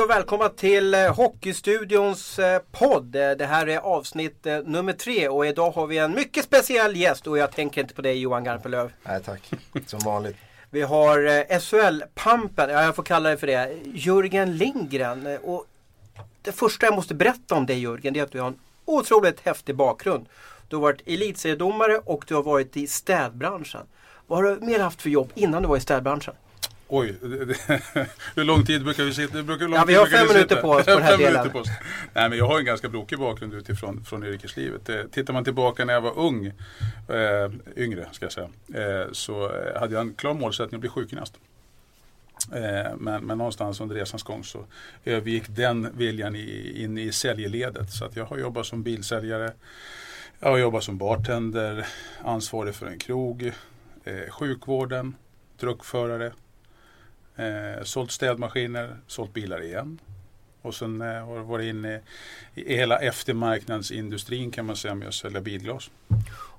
Hej och välkomna till eh, Hockeystudions eh, podd. Det här är avsnitt eh, nummer tre och idag har vi en mycket speciell gäst och jag tänker inte på dig Johan Garpenlöv. Nej tack, som vanligt. Vi har SHL-pampen, ja jag får kalla det för det, Jörgen Lindgren. Och det första jag måste berätta om dig Jörgen, det är att du har en otroligt häftig bakgrund. Du har varit elitseriedomare och du har varit i städbranschen. Vad har du mer haft för jobb innan du var i städbranschen? Oj, hur lång tid brukar vi sitta? Brukar, Ja, vi har fem minuter på oss på den här delen. Nej, men jag har en ganska brokig bakgrund utifrån från yrkeslivet. Eh, Tittar man tillbaka när jag var ung, eh, yngre ska jag säga, eh, så eh, hade jag en klar målsättning att bli sjukgymnast. Eh, men, men någonstans under resans gång så övergick den viljan i, in i säljledet. Så att jag har jobbat som bilsäljare, jag har jobbat som bartender, ansvarig för en krog, sjukvården, truckförare, Eh, sålt städmaskiner, sålt bilar igen. Och sen eh, har jag varit inne i hela eftermarknadsindustrin kan man säga med att sälja bilglas.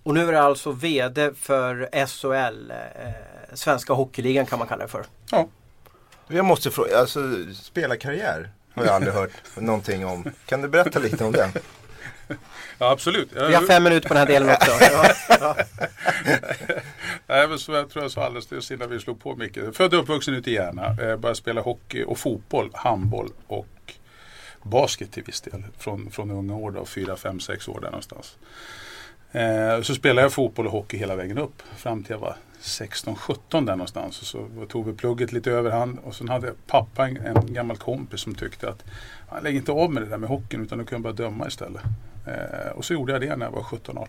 Och nu är du alltså VD för SHL, eh, Svenska Hockeyligan kan man kalla det för. Ja, Jag måste fråga, alltså spelarkarriär har jag aldrig hört någonting om. Kan du berätta lite om den? ja absolut. Vi har fem minuter på den här delen också. Nej, men så jag tror jag sa alldeles nyss innan vi slog på mycket. Född och uppvuxen ute i Järna. Eh, började spela hockey och fotboll, handboll och basket till viss del. Från, från unga år då, 4, 5, 6 år där någonstans. Eh, så spelade jag fotboll och hockey hela vägen upp. Fram till jag var 16-17 där någonstans. Och så tog vi plugget lite överhand. Och sen hade pappa en, en gammal kompis som tyckte att han lägger inte av med det där med hockeyn utan du kan bara döma istället. Eh, och så gjorde jag det när jag var 17-18.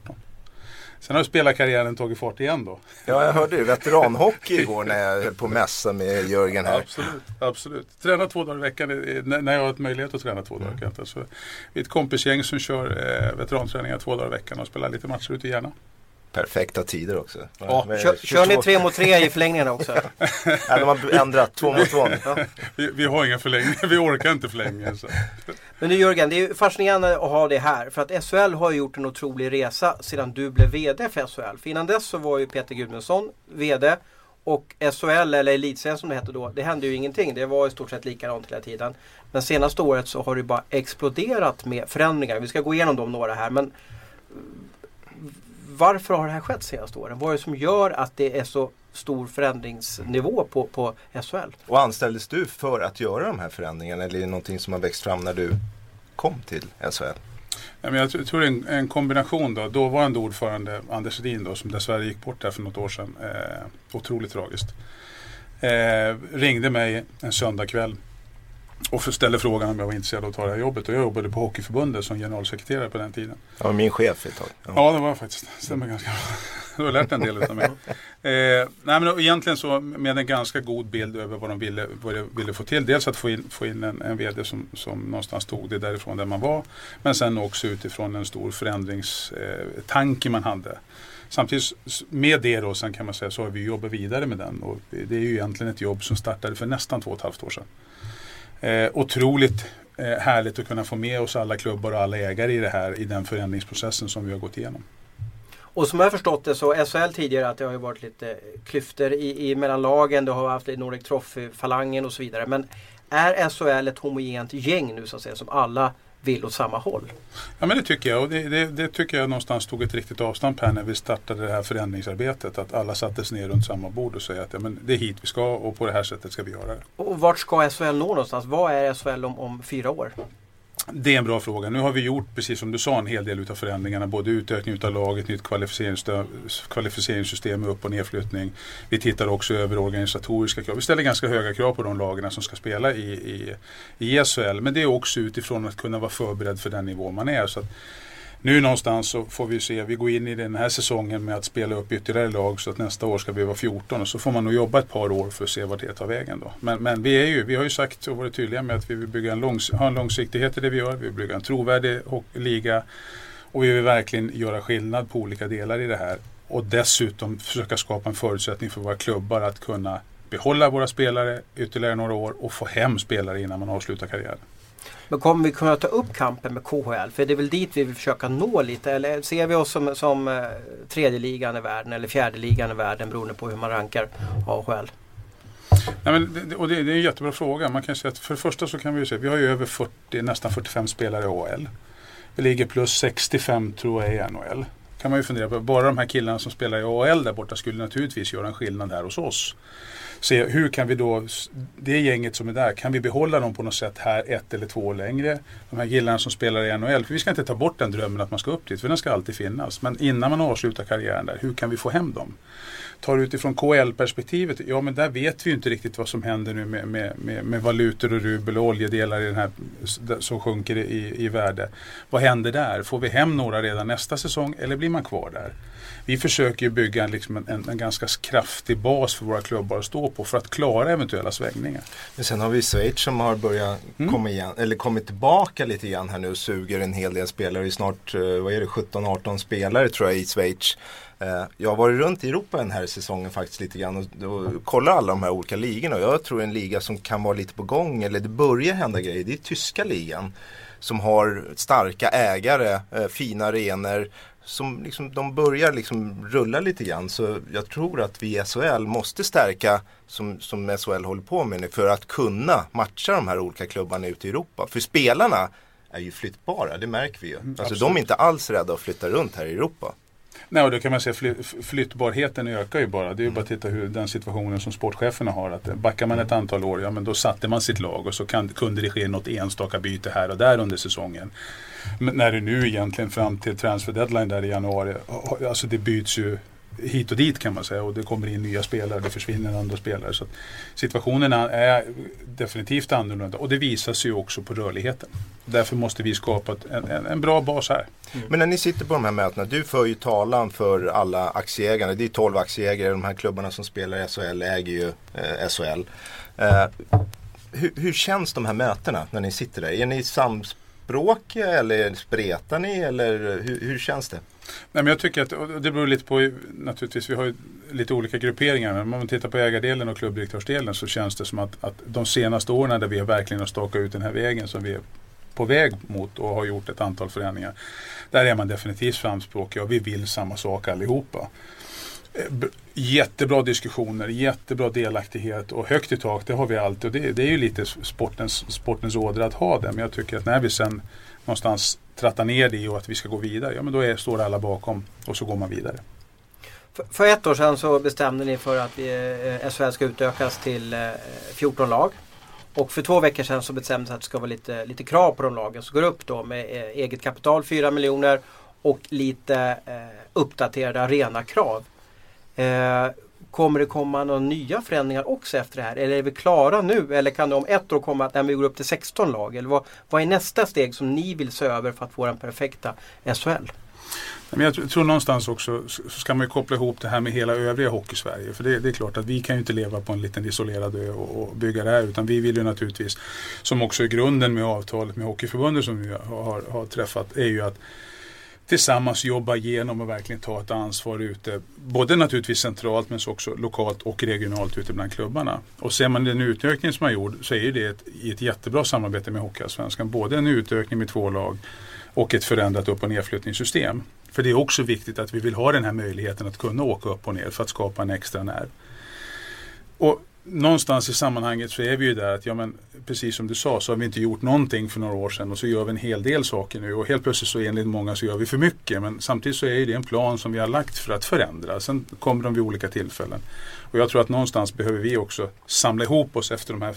Sen har spelarkarriären tagit fart igen då. Ja, jag hörde ju veteranhockey igår när jag höll på mässa med Jörgen här. Absolut, absolut. Träna två dagar i veckan när jag har ett möjlighet att träna två dagar i veckan. Så vi är ett kompisgäng som kör eh, veteranträningar två dagar i veckan och spelar lite matcher ute i Järna. Perfekta tider också. Ja, är kör, kör ni 22? tre mot tre i förlängningen också? Ja, de har ändrat, två mot två. Ja. Vi, vi har ingen förlängning, vi orkar inte förlängningen. Så. Men du Jörgen, det är ju fascinerande att ha det här. För att SHL har gjort en otrolig resa sedan du blev VD för SHL. För innan dess så var ju Peter Gudmundsson VD. Och SHL, eller Elitserien som det hette då, det hände ju ingenting. Det var i stort sett likadant hela tiden. Men senaste året så har det bara exploderat med förändringar. Vi ska gå igenom dem några här. Men varför har det här skett senaste åren? Vad är det som gör att det är så stor förändringsnivå på, på SHL? Och anställdes du för att göra de här förändringarna eller är det någonting som har växt fram när du kom till SHL? Men jag tror det är en, en kombination då. Dåvarande ordförande Anders Edin då, som dessvärre gick bort där för något år sedan. Eh, otroligt tragiskt. Eh, ringde mig en söndagkväll och ställde frågan om jag var intresserad av att ta det här jobbet. Och jag jobbade på Hockeyförbundet som generalsekreterare på den tiden. Jag var min chef ett tag. Ja. Ja, det var jag faktiskt. Det stämmer ganska bra. Du har lärt en del av mig. Eh, nej, men egentligen så med en ganska god bild över vad de ville, vad de ville få till. Dels att få in, få in en, en VD som, som någonstans tog det därifrån där man var. Men sen också utifrån en stor förändringstanke man hade. Samtidigt med det då, sen kan man säga så har vi jobbat vidare med den. Och det är ju egentligen ett jobb som startade för nästan två och ett halvt år sedan. Eh, otroligt eh, härligt att kunna få med oss alla klubbar och alla ägare i det här i den förändringsprocessen som vi har gått igenom. Och som jag har förstått det så SHL tidigare att det har ju varit lite eh, klyftor i, i mellan lagen. Du har haft i Nordic Trophy-falangen och så vidare. Men är SHL ett homogent gäng nu så att säga som alla vill åt samma håll? Ja men det tycker jag och det, det, det tycker jag någonstans tog ett riktigt avstamp här när vi startade det här förändringsarbetet. Att alla sattes ner runt samma bord och säger att ja, men det är hit vi ska och på det här sättet ska vi göra det. Och vart ska SHL nå någonstans? Vad är SHL om, om fyra år? Det är en bra fråga. Nu har vi gjort, precis som du sa, en hel del utav förändringarna. Både utökning av laget, nytt kvalificeringssystem, kvalificeringssystem med upp och nedflyttning. Vi tittar också över organisatoriska krav. Vi ställer ganska höga krav på de lagen som ska spela i, i, i SHL. Men det är också utifrån att kunna vara förberedd för den nivå man är. Så att nu någonstans så får vi se, vi går in i den här säsongen med att spela upp ytterligare lag så att nästa år ska vi vara 14 och så får man nog jobba ett par år för att se vart det tar vägen då. Men, men vi, är ju, vi har ju sagt och varit tydliga med att vi vill bygga en, långs, ha en långsiktighet i det vi gör. Vi vill bygga en trovärdig liga och vi vill verkligen göra skillnad på olika delar i det här. och dessutom försöka skapa en förutsättning för våra klubbar att kunna behålla våra spelare ytterligare några år och få hem spelare innan man avslutar karriären. Men kommer vi kunna ta upp kampen med KHL? För det är väl dit vi vill försöka nå lite? Eller ser vi oss som, som eh, tredje ligan i världen eller fjärde ligan i världen beroende på hur man rankar AHL? Nej, men det, och det, det, är en jättebra fråga. Man kan säga att för det första så kan vi säga att vi har ju över 40, nästan 45 spelare i AHL. Vi ligger plus 65 tror jag i NHL. Kan man ju fundera på, bara de här killarna som spelar i AHL där borta skulle naturligtvis göra en skillnad här hos oss se hur kan vi då, det gänget som är där, kan vi behålla dem på något sätt här ett eller två år längre? De här killarna som spelar i NHL, för vi ska inte ta bort den drömmen att man ska upp dit, för den ska alltid finnas. Men innan man avslutar karriären där, hur kan vi få hem dem? Tar utifrån KL-perspektivet, ja men där vet vi ju inte riktigt vad som händer nu med, med, med, med valutor och rubel och oljedelar i den här, som sjunker i, i värde. Vad händer där? Får vi hem några redan nästa säsong eller blir man kvar där? Vi försöker bygga liksom en, en, en, ganska kraftig bas för våra klubbar att stå på för att klara eventuella svängningar. Men sen har vi Schweiz som har börjat mm. komma igen, eller kommit tillbaka lite grann här nu och suger en hel del spelare. Det är snart, eh, vad är det, 17-18 spelare tror jag i Schweiz. Eh, jag har varit runt i Europa den här säsongen faktiskt lite grann och, och kollar alla de här olika ligorna. Jag tror en liga som kan vara lite på gång, eller det börjar hända grejer, det är tyska ligan. Som har starka ägare, eh, fina arenor, som liksom, de börjar liksom rulla lite grann. Så jag tror att vi i SHL måste stärka, som, som SHL håller på med nu, för att kunna matcha de här olika klubbarna ute i Europa. För spelarna är ju flyttbara, det märker vi ju. Mm, alltså de är inte alls rädda att flytta runt här i Europa. Nej, och då kan man säga fly, flyttbarheten ökar ju bara. Det är ju bara att titta hur den situationen som sportcheferna har. Att backar man ett antal år, ja men då satte man sitt lag och så kan, kunde det ske något enstaka byte här och där under säsongen. Men när det nu egentligen fram till transfer deadline där i januari, alltså det byts ju hit och dit kan man säga och det kommer in nya spelare, det försvinner andra spelare. Så situationen är definitivt annorlunda och det visar sig ju också på rörligheten. Därför måste vi skapa en, en, en bra bas här. Mm. Men när ni sitter på de här mötena, du för ju talan för alla aktieägarna. Det är 12 aktieägare, de här klubbarna som spelar i SHL äger ju eh, SHL. Eh, hur, hur, känns de här mötena när ni sitter där? Är ni sams tvåspråkiga eller spretar ni eller hur, hur känns det? Nej, men jag tycker att det beror lite på, naturligtvis, vi har ju lite olika grupperingar. Men om man tittar på ägardelen och klubbdirektörsdelen så känns det som att, att de senaste åren där vi verkligen har stakat ut den här vägen som vi är på väg mot och har gjort ett antal förändringar. Där är man definitivt framspråkig och vi vill samma sak allihopa. Eh, jättebra diskussioner, jättebra delaktighet och högt i tak, det har vi alltid. Och det, det är ju lite sportens, sportens ådra att ha det. Men jag tycker att när vi sen någonstans trattar ner det och att vi ska gå vidare, ja men då är, står alla bakom och så går man vidare. För, för ett år sedan så bestämde ni för att vi, eh, eh SHL ska utökas till eh, 14 lag. Och för två veckor sedan så bestämdes att det ska vara lite, lite krav på de lagen som går upp då med eh, eget kapital 4 miljoner och lite eh, uppdaterade arenakrav. Eh, kommer det komma några nya förändringar också efter det här? Eller är vi klara nu? Eller kan det om ett år komma att vi går upp till 16 lag? Eller vad, vad är nästa steg som ni vill se över för att få den perfekta SHL? Men jag tror någonstans också så ska man koppla ihop det här med hela övriga Hockeysverige. För det, det, är klart att vi kan ju inte leva på en liten isolerad ö och, och, bygga det här. Utan vi vill ju naturligtvis, som också är grunden med avtalet med Hockeyförbundet som vi har, har, har träffat, är ju att tillsammans jobba igenom och verkligen ta ett ansvar ute. Både naturligtvis centralt men också lokalt och regionalt ute bland klubbarna. Och ser man den utökning som har gjort så är det ett, i ett jättebra samarbete med Hockeyallsvenskan. Både en utökning med två lag och ett förändrat upp och nedflyttningssystem. För det är också viktigt att vi vill ha den här möjligheten att kunna åka upp och ner för att skapa en extra nerv. Och någonstans i sammanhanget så är vi ju där att, ja men precis som du sa så har vi inte gjort någonting för några år sedan och så gör vi en hel del saker nu och helt plötsligt så enligt många så gör vi för mycket men samtidigt så är det en plan som vi har lagt för att förändra. Sen kommer de vid olika tillfällen. Och jag tror att någonstans behöver vi också samla ihop oss efter de här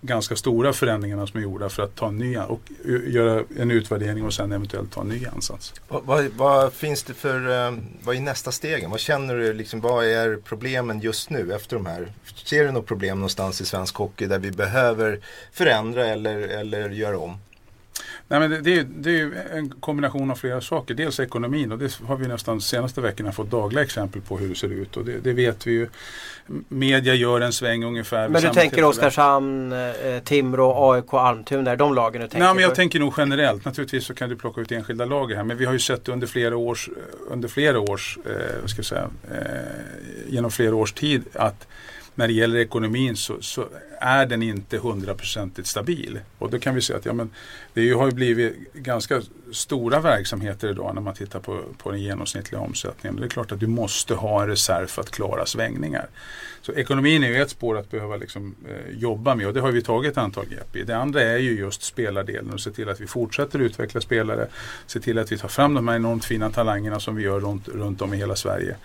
ganska stora förändringarna som är gjorda för att ta en ny och göra en utvärdering och sen eventuellt ta en ny ansats. Vad, vad, vad finns det för, eh, vad är nästa stegen? Vad känner du, liksom, vad är problemen just nu efter de här? Ser du något problem någonstans i svensk hockey där vi behöver förändra eller, eller göra om? Nej, men det, det, är, det är en kombination av flera saker. Dels ekonomin och det har vi nästan de senaste veckorna fått dagliga exempel på hur det ser ut. Och det, det vet vi ju. Media gör en sväng ungefär. Men du tänker Oskarshamn, eh, Timrå, AIK, Almtuna, är de lagen du tänker Nej, men Jag på? tänker nog generellt. Naturligtvis så kan du plocka ut enskilda lager här. Men vi har ju sett under flera års, under flera års eh, ska säga, eh, genom flera års tid att när det gäller ekonomin så, så är den inte hundraprocentigt stabil. Och då kan vi se att ja, men det har ju blivit ganska stora verksamheter idag när man tittar på, på den genomsnittliga omsättningen. Det är klart att du måste ha en reserv för att klara svängningar. Så ekonomin är ju ett spår att behöva liksom, eh, jobba med och det har vi tagit ett antal grepp i. Det andra är ju just spelardelen och se till att vi fortsätter utveckla spelare. Se till att vi tar fram de här enormt fina talangerna som vi gör runt, runt om i hela Sverige.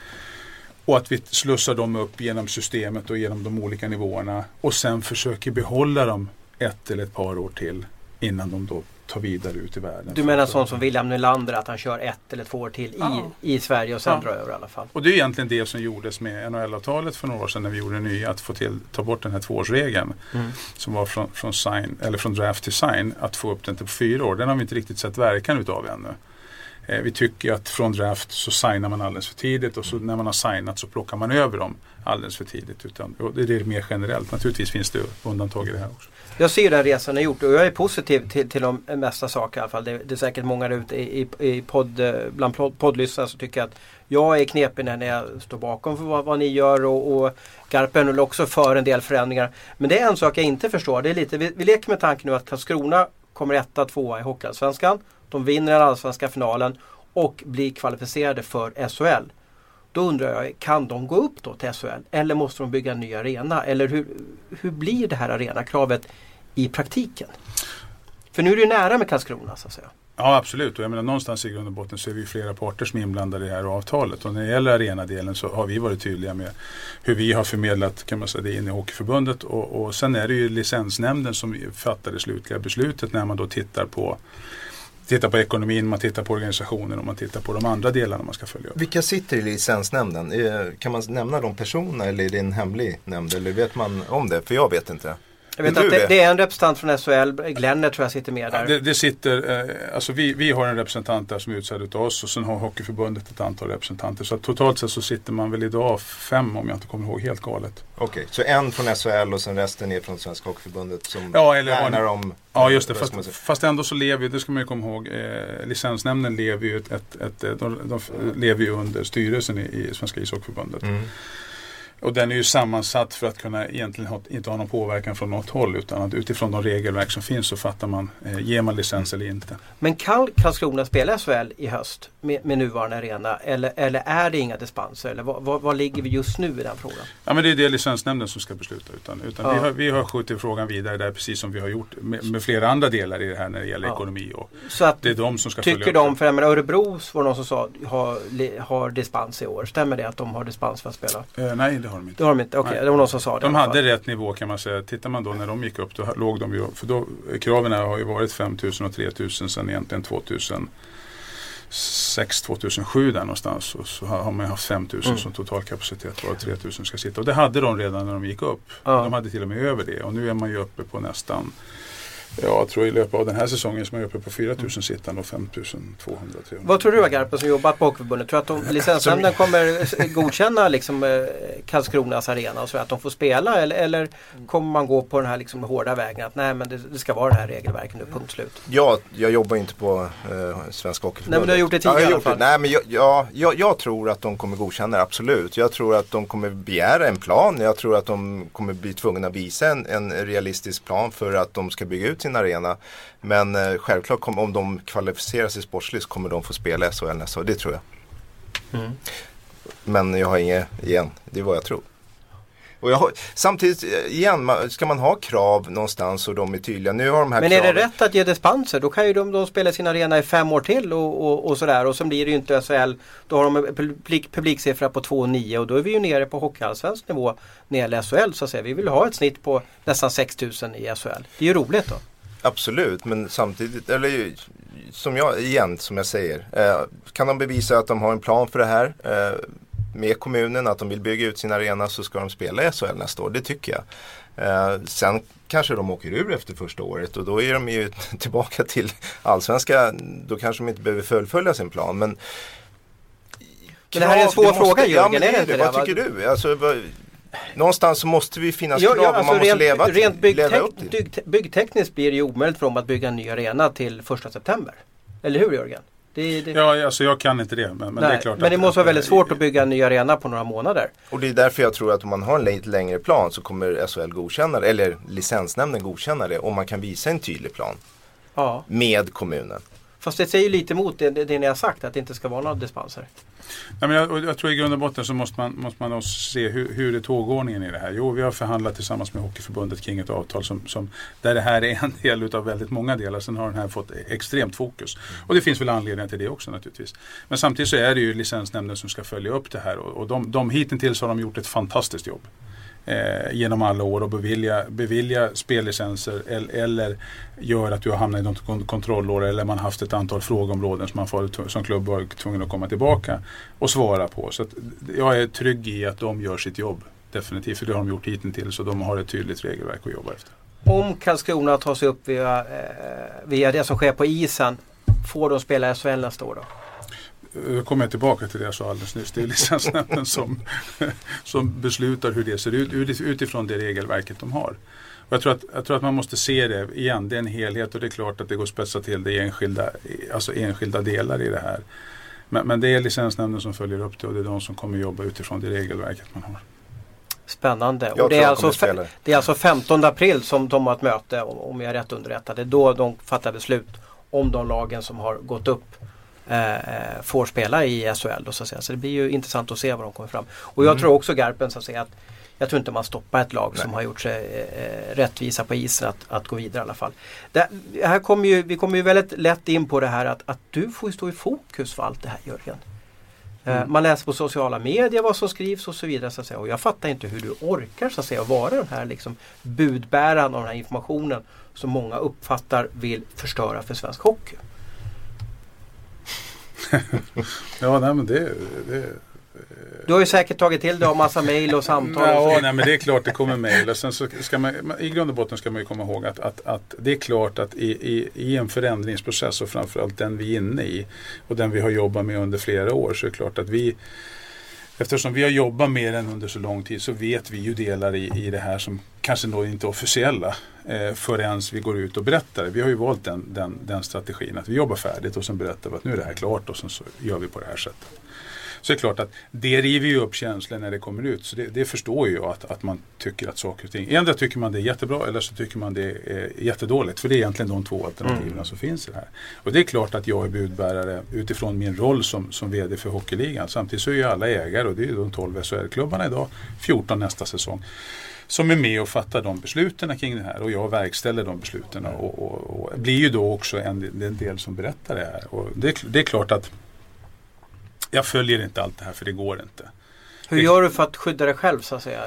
Och att vi slussar dem upp genom systemet och genom de olika nivåerna. Och sen försöker behålla dem ett eller ett par år till innan de då tar vidare ut i världen. Du menar sånt som William Nylander att han kör ett eller två år till ja. i, i Sverige och sen ja. drar över i alla fall. Och det är egentligen det som gjordes med NHL-avtalet för några år sedan när vi gjorde det nya. Att få till, ta bort den här tvåårsregeln. Mm. Som var från, från, sign, eller från draft till sign. Att få upp den till fyra år. Den har vi inte riktigt sett verkan utav ännu. Eh, vi tycker att från draft så signar man alldeles för tidigt och så när man har signat så plockar man över dem alldeles för tidigt. Utan, det är mer generellt. Naturligtvis finns det undantag i det här också. Jag ser den resan ni gjort och jag är positiv till, till de mesta saker i alla fall. Det, det är säkert många där ute i, i podd, bland poddlyssnare som tycker att jag är knepig när jag står bakom för vad, vad ni gör och, och Garpen är också för en del förändringar. Men det är en sak jag inte förstår. Det är lite, vi, vi leker med tanken nu att Karlskrona kommer etta, tvåa i Hockeyallsvenskan. De vinner den allsvenska finalen och blir kvalificerade för SHL. Då undrar jag, kan de gå upp då till SHL? Eller måste de bygga en ny arena? Eller hur, hur blir det här arenakravet i praktiken? För nu är det ju nära med Karlskrona så att säga. Ja absolut och jag menar någonstans i grund och botten så är vi flera parter som är inblandade i det här avtalet. Och när det gäller arenadelen så har vi varit tydliga med hur vi har förmedlat kan man säga, det in i Hockeyförbundet. Och, och sen är det ju licensnämnden som fattar det slutliga beslutet när man då tittar på tittar på ekonomin, man tittar på organisationen och man tittar på de andra delarna man ska följa upp. Vilka sitter i licensnämnden? Eh, kan man nämna de personerna eller är det en hemlig nämnd? Eller vet man om det? För jag vet inte. Jag vet att det, det, är en representant från SHL, Glenner tror jag sitter med där. Ja, det, det, sitter, eh, alltså vi, vi har en representant där som är utsedd av oss och sen har Hockeyförbundet ett antal representanter. Så totalt sett så sitter man väl idag fem om jag inte kommer ihåg helt galet. Okej, okay, så en från SHL och sen resten är från Svenska Hockeyförbundet som ja, eller, värnar om Ja just det, fast, fast, ändå så lever ju, det ska man ju komma ihåg, eh, licensnämnden lever ju, ett, ett, ett, de, de, lever ju under styrelsen i, i Svenska ishockeyförbundet. Mm. Och den är ju sammansatt för att kunna egentligen ha, inte ha någon påverkan från något håll utan att utifrån de regelverk som finns så fattar man, eh, ger man licens eller inte. Men kan Karlskrona spela SHL i höst med, med nuvarande arena eller, eller är det inga dispenser? Eller var, ligger vi just nu i den frågan? Ja men det är det licensnämnden som ska besluta. Utan, utan ja. vi, har, vi har skjutit frågan vidare där precis som vi har gjort med, med flera andra delar i det här när det gäller ja. ekonomi. Och så att, det är de som ska tycker följa de, upp. För jag menar, Örebro var det någon som sa har, har dispens i år. Stämmer det att de har dispens för att spela? Eh, nej det har de inte. Det har de inte, okej. Okay. Det var någon som sa det. De hade rätt nivå kan man säga. Tittar man då när de gick upp då låg de ju, för då kraven har ju varit 5000 och 3000 sedan egentligen 2000 2006-2007 där någonstans och så har man haft 5000 mm. som totalkapacitet och 3000 ska sitta. Och det hade de redan när de gick upp. Ja. De hade till och med över det och nu är man ju uppe på nästan jag tror i löpet av den här säsongen som är uppe på 4000 sittande och 5200. Vad tror du Agarpen som jobbat på Hockeyförbundet? Tror du att de, licensnämnden kommer godkänna liksom, eh, Karlskronas arena och så att de får spela eller, eller kommer man gå på den här liksom, hårda vägen att nej men det, det ska vara det här regelverket nu, punkt slut? Ja, jag jobbar inte på eh, Svenska Hockeyförbundet. Nej men du har gjort det tidigare ja, i alla fall. Nej men jag, jag, jag, jag, tror att de kommer godkänna det, absolut. Jag tror att de kommer begära en plan. Jag tror att de kommer bli tvungna att visa en, en realistisk plan för att de ska bygga ut sin arena. Men eh, självklart kom, om de kvalificerar sig sportsligt så kommer de få spela SHL nästa år. Det tror jag. Mm. Men jag har inget, igen, det är vad jag tror. Och har, samtidigt, eh, igen, ska man ha krav någonstans och de är tydliga. Nu har de här Men är det rätt att ge dispenser? Då kan ju de, de spela sin arena i fem år till och, och, och sådär. Och sen blir det ju inte SHL. Då har de en publik, publiksiffra på 2,9 och då är vi ju nere på Hockeyallsvensk nivå när det gäller SHL. Så att säga. Vi vill ha ett snitt på nästan 6000 i SHL. Det är ju roligt då. Absolut, men samtidigt, eller som jag, igen som jag säger, eh, kan de bevisa att de har en plan för det här? Eh, med kommunen att de vill bygga ut sin arena så ska de spela i SHL nästa år. Det tycker jag. Eh, sen kanske de åker ur efter första året och då är de ju tillbaka till allsvenska. Då kanske de inte behöver fullfölja sin plan. Men, men det här är en svår fråga Jörgen, ja, är det inte det? Vad tycker du? Alltså, Någonstans så måste vi finnas ja, krav ja, alltså man måste rent, leva, rent byggtek leva upp till. bygg, byggtekniskt blir det ju omöjligt för dem att bygga en ny arena till första september. Eller hur Jörgen? Det, det... Ja, alltså jag kan inte det. Men, men Nej, det är klart men det att, måste vara väldigt svårt att bygga en ny arena på några månader. Och det är därför jag tror att om man har en lite längre plan så kommer SHL godkänna det, eller licensnämnden godkänna det om man kan visa en tydlig plan. Ja. Med kommunen. Fast det säger lite emot det, det ni har sagt att det inte ska vara några dispenser. Nej, men jag, jag, tror i grund och botten så måste man, måste man se hur, hur är tågordningen i det här. Jo, vi har förhandlat tillsammans med Hockeyförbundet kring ett avtal som, som, där det här är en del utav väldigt många delar. Sen har den här fått extremt fokus. Och det finns väl anledningar till det också naturligtvis. Men samtidigt så är det ju licensnämnden som ska följa upp det här och, och de, de hittills har de gjort ett fantastiskt jobb eh, genom alla år och bevilja, bevilja spellicenser eller, eller gör att du har hamnat i något kontrollår eller man haft ett antal frågeområden som man får, som klubb varit tvungen att komma tillbaka och svara på. Så jag är trygg i att de gör sitt jobb. Definitivt, för det har de gjort hittills och de har ett tydligt regelverk att jobba efter. Om Karlskrona tar sig upp via, eh, via det som sker på isen, får de spela SHL nästa år då? Då kommer jag tillbaka till det jag sa alldeles nyss. Det är licensnämnden som, som beslutar hur det ser ut utifrån det regelverket de har. Och jag, tror att, jag tror att man måste se det igen, det är en helhet och det är klart att det går att spetsa till det enskilda, alltså enskilda delar i det här. Men, men det är licensnämnden som följer upp det och det är de som kommer jobba utifrån det regelverket man har. Spännande. och det, är alltså det är alltså 15 april som de har ett möte om jag är rätt underrättad. Det är då de fattar beslut om de lagen som har gått upp eh, får spela i SHL. Då, så, att säga. så det blir ju intressant att se vad de kommer fram. Och jag mm. tror också Garpen så att säga att jag tror inte man stoppar ett lag Nej. som har gjort sig eh, rättvisa på isen att, att gå vidare i alla fall. Det, här kommer ju, vi kommer ju väldigt lätt in på det här att, att du får stå i fokus för allt det här Jörgen. Eh, mm. Man läser på sociala medier vad som skrivs och så vidare. Så att säga. Och jag fattar inte hur du orkar så att säga, vara den här liksom, budbäraren av den här informationen som många uppfattar vill förstöra för svensk hockey. Ja, nej men det, det du har ju säkert tagit till dig av massa mejl och samtal. Ja, nej, men det är klart det kommer mejl. sen så ska man, I grund och botten ska man ju komma ihåg att, att, att det är klart att i, i, i, en förändringsprocess och framförallt den vi är inne i och den vi har jobbat med under flera år så är det klart att vi Eftersom vi har jobbat med den under så lång tid så vet vi ju delar i, i det här som kanske då inte är officiella eh, förrän vi går ut och berättar. Vi har ju valt den, den, den strategin att vi jobbar färdigt och sen berättar vi att nu är det här klart och sen så gör vi på det här sättet. Så det är klart att det river ju upp känslor när det kommer ut. Så det, det förstår ju jag att, att man tycker att saker och ting, ändå tycker man det är jättebra eller så tycker man det är jättedåligt. För det är egentligen de två alternativen mm. som finns i det här. Och det är klart att jag är budbärare utifrån min roll som, som VD för Hockeyligan. Samtidigt så är ju alla ägare och det är ju de 12 SHL-klubbarna idag, 14 nästa säsong som är med och fattar de besluten kring det här och jag verkställer de besluten och, och, och blir ju då också en, en del som berättar det här. Och det, det är klart att jag följer inte allt det här för det går inte. Hur gör du för att skydda dig själv så att säga?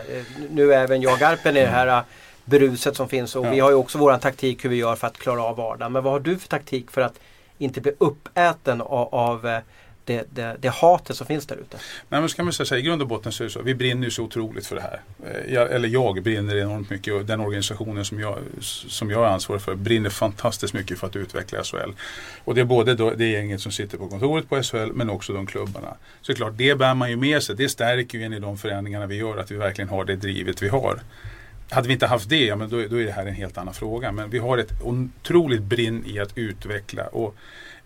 Nu är även jag Garpen i det här eh, bruset som finns och ja. vi har ju också våran taktik hur vi gör för att klara av vardagen. Men vad har du för taktik för att inte bli uppäten av, av eh, det, det, det hatet som finns där ute? Nej men ska man säga så här, i grund och botten så är det så. Vi brinner ju så otroligt för det här. Eh, jag, eller jag brinner enormt mycket och den organisationen som jag, som jag är ansvarig för brinner fantastiskt mycket för att utveckla SHL. Och det är både då, det gänget som sitter på kontoret på SHL men också de klubbarna. Så det är klart, det bär man ju med sig. Det stärker ju en i de förändringarna vi gör att vi verkligen har det drivet vi har. Hade vi inte haft det, ja, men då, då är det här en helt annan fråga. Men vi har ett otroligt brinn i att utveckla. Och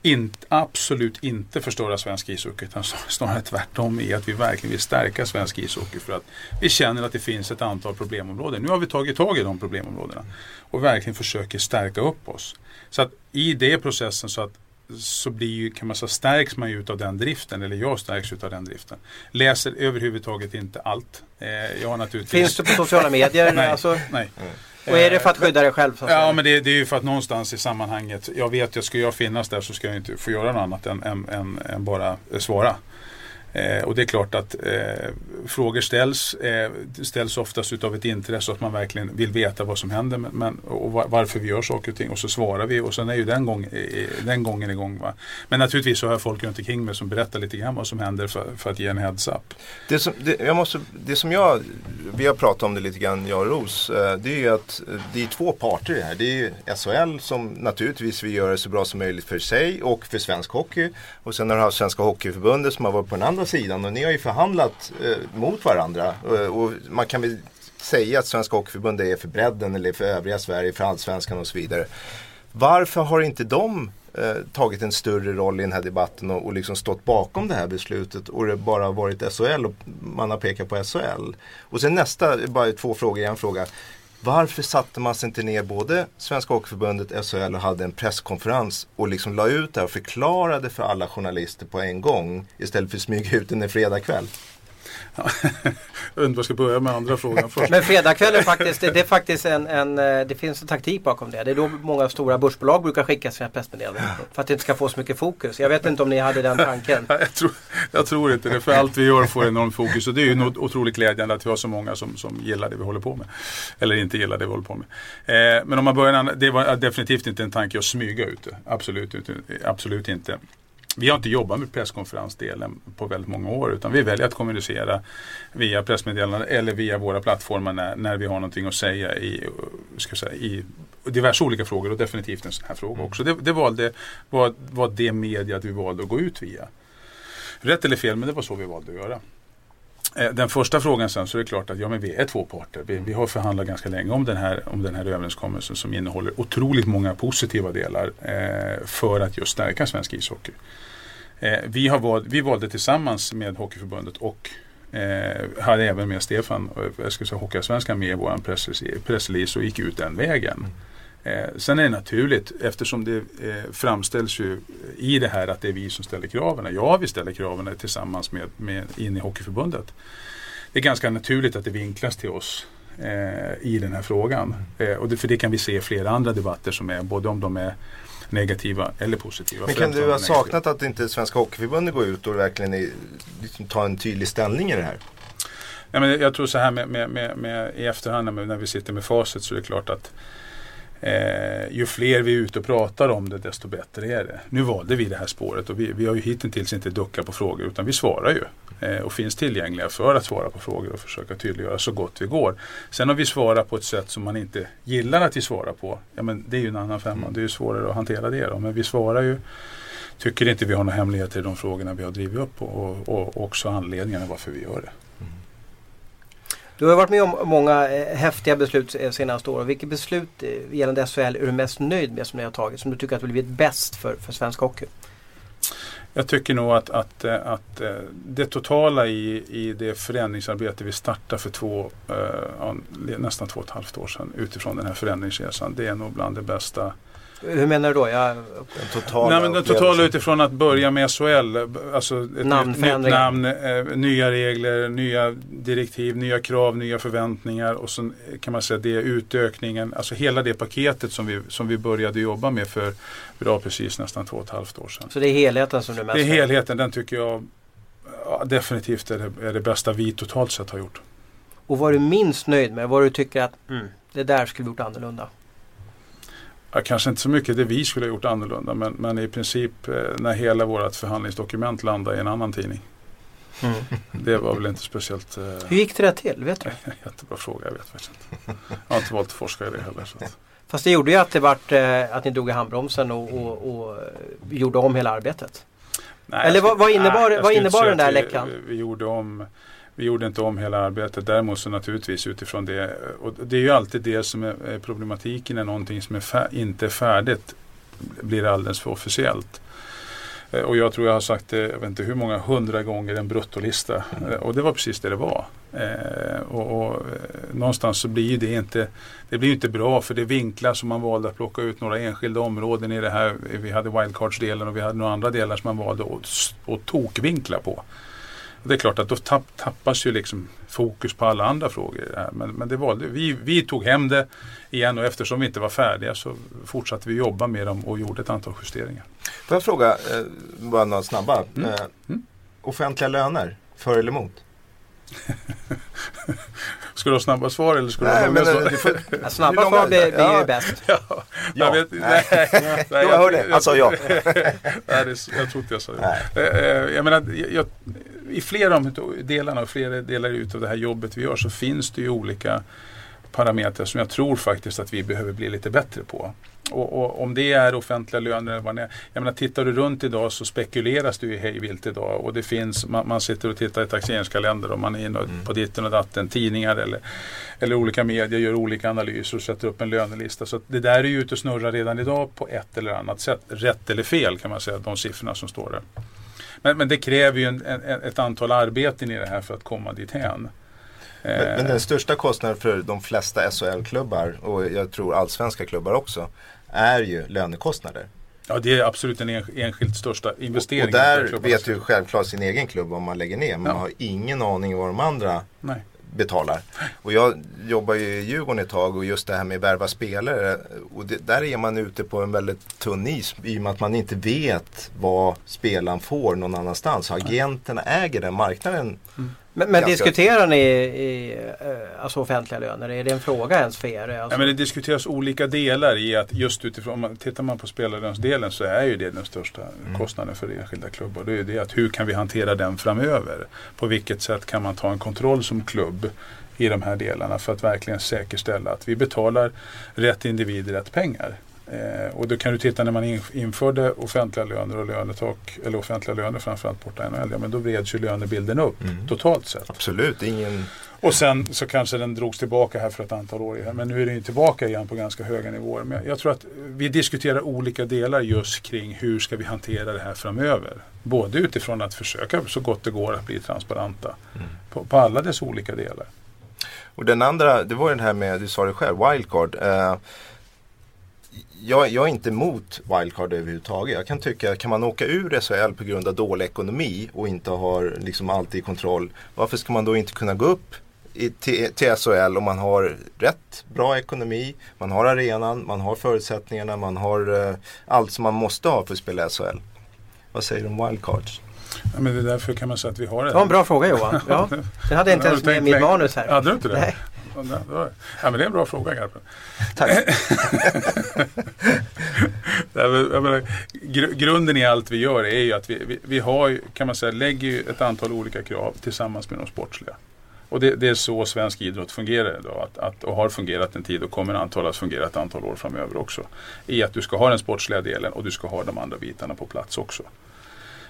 in, absolut inte förstöra svensk ishockey utan snarare tvärtom i att vi verkligen vill stärka svensk ishockey för att vi känner att det finns ett antal problemområden. Nu har vi tagit tag i de problemområdena och verkligen försöker stärka upp oss. Så att i det processen så att så blir ju, kan man säga, stärks man ju utav den driften, eller jag stärks utav den driften. Läser överhuvudtaget inte allt. Eh, jag har naturligtvis... Finns du på sociala medier? nej. Alltså... nej. Mm. Och är det för att skydda dig själv? ja, men det, det, är ju för att någonstans i sammanhanget, jag vet att ska jag finnas där så ska jag inte få göra något annat än, än, än, än bara svara. Eh, och det är klart att eh, frågor ställs, eh, ställs oftast utav ett intresse att man verkligen vill veta vad som händer men, men, och varför vi gör saker och ting och så svarar vi och sen är ju den, gång, den gången igång. Va? Men naturligtvis så har jag folk runt omkring mig som berättar lite grann vad som händer för, för att ge en heads-up. Det som, det, jag måste, det som jag, vi har pratat om det lite grann jag och Ros, eh, det är ju att eh, det är två parter i det här. Det är SHL som naturligtvis vill göra det så bra som möjligt för sig och för svensk hockey. Och sen har du Svenska Hockeyförbundet som har varit på den andra sidan och ni har ju förhandlat eh, mot varandra. Eh, och man kan väl säga att Svenska Hockeyförbundet är för bredden eller för övriga Sverige, för allsvenskan och så vidare. Varför har inte de eh, tagit en större roll i den här debatten och, och liksom stått bakom det här beslutet och det bara varit SHL och man har pekat på SHL. Och sen nästa, bara två frågor i en fråga. Varför satte man sig inte ner både Svenska Hockeyförbundet, SHL och hade en presskonferens och liksom la ut det och förklarade för alla journalister på en gång istället för att smyga ut den en fredagkväll? Jag vet inte vad jag ska börja med andra frågan först. Men fredagskvällen faktiskt, det, det är faktiskt en, en, eh, det finns en taktik bakom det. Det är då många stora börsbolag brukar skicka sina pressmeddelanden. För att det inte ska få så mycket fokus. Jag vet inte om ni hade den tanken. jag, tror, jag tror inte det. För allt vi gör får enormt fokus. Och det är ju något otroligt glädjande att vi har så många som, som gillar det vi håller på med. Eller inte gillar det vi håller på med. Eh, men om man börjar, det var definitivt inte en tanke att smyga ut det. Absolut, absolut inte. Vi har inte jobbat med presskonferensdelen på väldigt många år utan vi väljer att kommunicera via pressmeddelanden eller via våra plattformar när, när vi har någonting att säga i, ska säga, i diverse olika frågor och definitivt en sån här fråga också. Det, det valde, var, var det mediet vi valde att gå ut via. Rätt eller fel, men det var så vi valde att göra. Eh, den första frågan sen så är det klart att ja, men vi är två parter. Vi, vi har förhandlat ganska länge om den, här, om den här överenskommelsen som innehåller otroligt många positiva delar eh, för att just stärka svensk ishockey. Eh, vi, har valt, vi valde tillsammans med Hockeyförbundet och eh, hade även med Stefan, eh, jag skulle säga Hockeyallsvenskan med i vår pressrelease och gick ut den vägen. Eh, sen är det naturligt eftersom det eh, framställs ju i det här att det är vi som ställer kraven. Ja, vi ställer kraven tillsammans med, med in i Hockeyförbundet. Det är ganska naturligt att det vinklas till oss eh, i den här frågan. Eh, och det, för det kan vi se i flera andra debatter som är både om de är negativa eller positiva. Men kan du ha saknat att inte Svenska Hockeyförbundet går ut och verkligen är, liksom, tar en tydlig ställning i det här? Ja, men jag tror så här med, med, med, med i efterhand när vi sitter med facit så är det klart att Eh, ju fler vi är ute och pratar om det desto bättre är det. Nu valde vi det här spåret och vi, vi har ju hittills inte duckat på frågor utan vi svarar ju. Eh, och finns tillgängliga för att svara på frågor och försöka tydliggöra så gott vi går. Sen om vi svarar på ett sätt som man inte gillar att vi svarar på, ja men det är ju en annan femma. Mm. Det är ju svårare att hantera det då. Men vi svarar ju tycker inte vi har några hemligheter i de frågorna vi har drivit upp och, och, och också anledningarna varför vi gör det. Du har varit med om många eh, häftiga beslut eh, senaste åren. Vilket beslut eh, gällande SHL är du mest nöjd med som ni har tagit? Som du tycker att blivit bäst för, för svensk hockey? Jag tycker nog att, att, eh, att eh, det totala i, i det förändringsarbete vi startade för två, eh, nästan två och ett halvt år sedan utifrån den här förändringsresan. Det är nog bland det bästa hur menar du då? Jag... Den totala, Nej, men den totala utifrån att börja med SHL. Alltså ett nytt namn, eh, nya regler, nya direktiv, nya krav, nya förväntningar och sen kan man säga det utökningen. Alltså hela det paketet som vi, som vi började jobba med för bra precis nästan två och ett halvt år sedan. Så det är helheten som du mest Det är helheten, den tycker jag ja, definitivt är det, är det bästa vi totalt sett har gjort. Och vad är du minst nöjd med? Vad du tycker att mm, det där skulle vi gjort annorlunda? Ja, kanske inte så mycket det vi skulle ha gjort annorlunda men, men i princip eh, när hela vårt förhandlingsdokument landade i en annan tidning. Mm. Det var väl inte speciellt... Eh... Hur gick det där till? Vet du? Jättebra fråga, jag vet faktiskt inte. Jag har inte valt att forska i det heller. Så att... Fast det gjorde ju att det vart eh, att ni drog i handbromsen och, och, och gjorde om hela arbetet. Nej, Eller vad, vad innebar, nej, vad innebar den där läckan? Vi, vi gjorde om vi gjorde inte om hela arbetet. Däremot så naturligtvis utifrån det. Och det är ju alltid det som är problematiken när någonting som är fär, inte är färdigt blir alldeles för officiellt. Eh, och jag tror jag har sagt det, jag vet inte hur många hundra gånger, en bruttolista. Mm. Och det var precis det det var. Eh, och, och, eh, någonstans så blir det inte, det blir inte bra för det vinklar som man valde att plocka ut några enskilda områden i det här. Vi hade wildcards-delen och vi hade några andra delar som man valde att, att tokvinkla på. Och det är klart att då tapp, tappas ju liksom fokus på alla andra frågor. Men, men det valde, vi, vi tog hem det igen och eftersom vi inte var färdiga så fortsatte vi jobba med dem och gjorde ett antal justeringar. Får jag fråga, eh, bara några snabba. Mm. Eh, mm. offentliga löner, för eller emot? Ska du ha snabba svar eller ska du Nej, ha men, långa eh, svar? Ja, snabba svar blir, Ja. ju bäst. Ja, Ja. jag vet, nej, nej, jag hörde, han sa ja. Nej, det, jag tror inte jag sa det. Nej. Eh, eh, Jag menar, jag, jag, I flera av delarna och flera delar utav det här jobbet vi gör så finns det ju olika parametrar som jag tror faktiskt att vi behöver bli lite bättre på. Och, och om det är offentliga löner eller vad det är. Jag menar, tittar du runt idag så spekuleras det ju hej vilt idag. Och det finns, man, man sitter och tittar i taxeringskalender och man är inne på ditten och datten. Tidningar eller, eller olika medier gör olika analyser och sätter upp en lönelista. Så det där är ju ute och snurrar redan idag på ett eller annat sätt. Rätt eller fel kan man säga, de siffrorna som står där. Men, men det kräver ju en, en, ett antal arbeten i det här för att komma dit hän. Men, men den största kostnaden för de flesta SHL-klubbar och jag tror allsvenska klubbar också är ju lönekostnader. Ja, det är absolut den ensk- enskilt största investeringen. Och där vet ju självklart sin egen klubb om man lägger ner. Men Ja. man har ingen aning vad de andra Nej. Betalar. Och jag jobbar ju i Djurgården ett tag och just det här med värva spelare. Och det, där är man ute på en väldigt tunn is i och med att man inte vet vad spelaren får någon annanstans. Agenterna äger den marknaden. Men, men diskuterar ni i, eh, alltså offentliga löner? Är det en fråga ens för er? Alltså, Ja, men det diskuteras olika delar i att just utifrån, om man, tittar man på spelarlönsdelen så är ju det den största kostnaden för enskilda klubbar. Det är ju det att hur kan vi hantera den framöver? På vilket sätt kan man ta en kontroll som klubb i de här delarna för att verkligen säkerställa att vi betalar rätt individer rätt pengar. Eh, och då kan du titta när man in, införde offentliga löner och lönetak, eller offentliga löner framförallt borta i NHL, ja, men då vreds ju lönebilden upp totalt sett. Absolut, ingen Och sen så kanske den drogs tillbaka här för ett antal år igen. Men nu är den ju tillbaka igen på ganska höga nivåer. Men jag tror att vi diskuterar olika delar just kring hur ska vi hantera det här framöver. Både utifrån att försöka så gott det går att bli transparenta på, på alla dess olika delar. Och den andra, det var ju det här med, du sa det själv, wildcard. Eh, jag, jag är inte emot wildcard överhuvudtaget. Jag kan tycka, kan man åka ur SHL på grund av dålig ekonomi och inte har liksom alltid kontroll. Varför ska man då inte kunna gå upp i, till, till SHL om man har rätt bra ekonomi, man har arenan, man har förutsättningarna, man har eh, allt som man måste ha för att spela SHL. Vad säger du om wildcards? Ja, men det är därför kan man säga att vi har det. Det var en bra fråga Johan. Ja, den hade jag inte ens med i mitt manus här. Hade du inte det? Nej. Ja, men det är en bra fråga Garpen. Tack. Menar, gr- grunden i allt vi gör är ju att vi, vi, vi har, kan man säga, lägger ett antal olika krav tillsammans med de sportsliga. Och det, det är så svensk idrott fungerar idag. Att, att, och har fungerat en tid och kommer antal att fungera ett antal år framöver också. I att du ska ha den sportsliga delen och du ska ha de andra bitarna på plats också.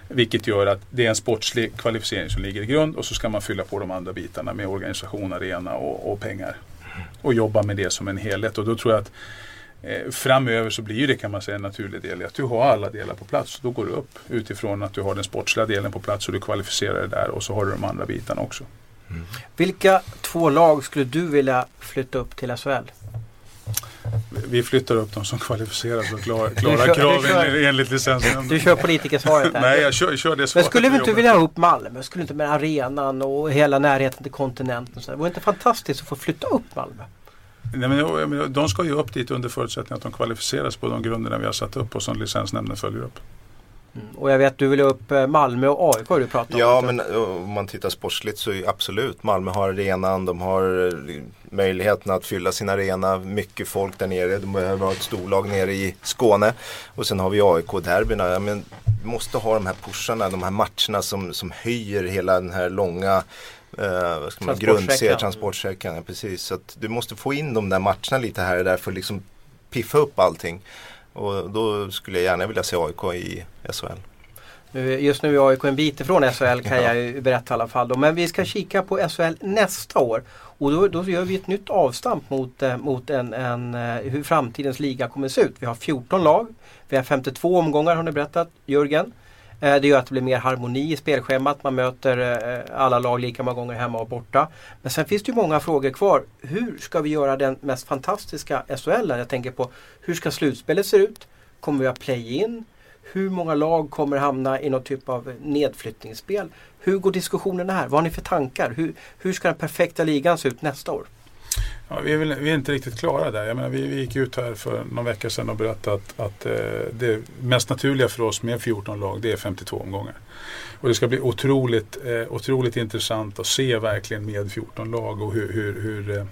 Vilket gör att det är en sportslig kvalificering som ligger i grund och så ska man fylla på de andra bitarna med organisation, arena och, och pengar. Och jobba med det som en helhet. Och då tror jag att eh, framöver så blir det kan man säga en naturlig del i att du har alla delar på plats. Då går du upp utifrån att du har den sportsliga delen på plats och du kvalificerar dig där och så har du de andra bitarna också. Vilka två lag skulle du vilja flytta upp till SHL? Vi flyttar upp de som kvalificerar sig och klarar, klarar kör- kraven kör- enligt licensen. Du kör politikersvaret här. Nej, jag kör, kör det Men svaret. skulle vi inte vilja ha upp Malmö? Skulle inte med arenan och hela närheten till kontinenten? så? Det vore inte fantastiskt att få flytta upp Malmö? Nej, men, jag de ska ju upp dit under förutsättning att de kvalificeras på de grunderna vi har satt upp och som licensnämnden följer upp. Mm. Och jag vet att du vill upp eh, Malmö och AIK har du pratat om. Ja, men eh, om man tittar sportsligt så är absolut. Malmö har arenan, de har eh, möjligheten att fylla sin arena. Mycket folk där nere. De behöver ha ett storlag nere i Skåne. Och sen har vi AIK-derbyna. Ja, men måste ha de här pusharna, de här matcherna som, som höjer hela den här långa eh, vad ska man, Transportsträckan. grundserien, transportsträckan. Ja, precis. Så du måste få in de där matcherna lite här och där för att liksom piffa upp allting. Och då skulle jag gärna vilja se AIK i SHL. Just nu är AIK en bit ifrån SHL kan Ja. jag berätta i alla fall. Då. Men vi ska kika på SHL nästa år. Och då, då gör vi ett nytt avstamp mot, eh, mot en, en, eh, hur framtidens liga kommer se ut. Vi har 14 lag. Vi har 52 omgångar har ni berättat, Jörgen. Eh, det gör att det blir mer harmoni i spelschemat. Man möter eh, alla lag lika många gånger hemma och borta. Men sen finns det ju många frågor kvar. Hur ska vi göra den mest fantastiska SHL? Jag tänker på hur ska slutspelet se ut? Kommer vi ha play-in? Hur många lag kommer hamna i någon typ av nedflyttningsspel? Hur går diskussionerna här? Vad har ni för tankar? Hur, hur ska den perfekta ligan se ut nästa år? Ja, vi, är väl, vi är inte riktigt klara där. Jag menar, vi, vi gick ut här för någon vecka sedan och berättade att, att eh, det mest naturliga för oss med 14 lag det är 52 omgångar. Och det ska bli otroligt, eh, otroligt intressant att se verkligen med 14 lag och hur, hur, hur eh,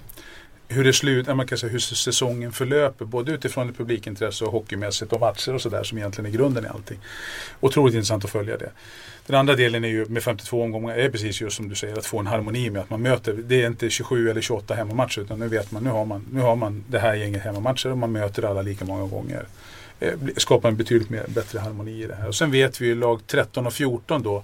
hur det slut, man kan säga, hur säsongen förlöper både utifrån ett publikintresse och hockeymässigt och matcher och sådär som egentligen är grunden i allting. Otroligt intressant att följa det. Den andra delen är ju med 52 omgångar är precis just som du säger att få en harmoni med att man möter. Det är inte 27 eller 28 hemmamatcher utan nu vet man nu har man, nu har man det här gänget hemmamatcher och man möter alla lika många gånger. Eh, Skapar en betydligt mer, bättre harmoni i det här. Och sen vet vi ju lag 13 och 14 då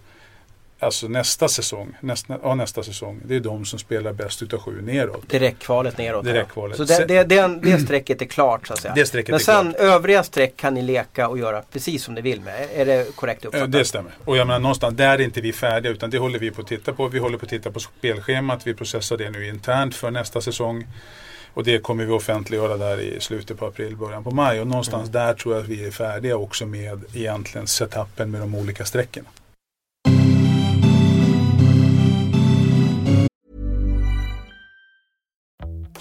Alltså nästa säsong, nästa, ja, nästa säsong, det är de som spelar bäst utav sju neråt. Direktkvalet neråt. Direktkvalet. Så det, det, det, det strecket är klart så att säga. Det strecket Men är sen klart. övriga streck kan ni leka och göra precis som ni vill med. Är det korrekt Ja, uppfattat? det stämmer. Och jag menar någonstans där är inte vi färdiga utan det håller vi på att titta på. Vi håller på att titta på spelschemat. Vi processar det nu internt för nästa säsong. Och det kommer vi offentliggöra där i slutet på april, början på maj. Och någonstans Mm. där tror jag att vi är färdiga också med egentligen setupen med de olika strecken.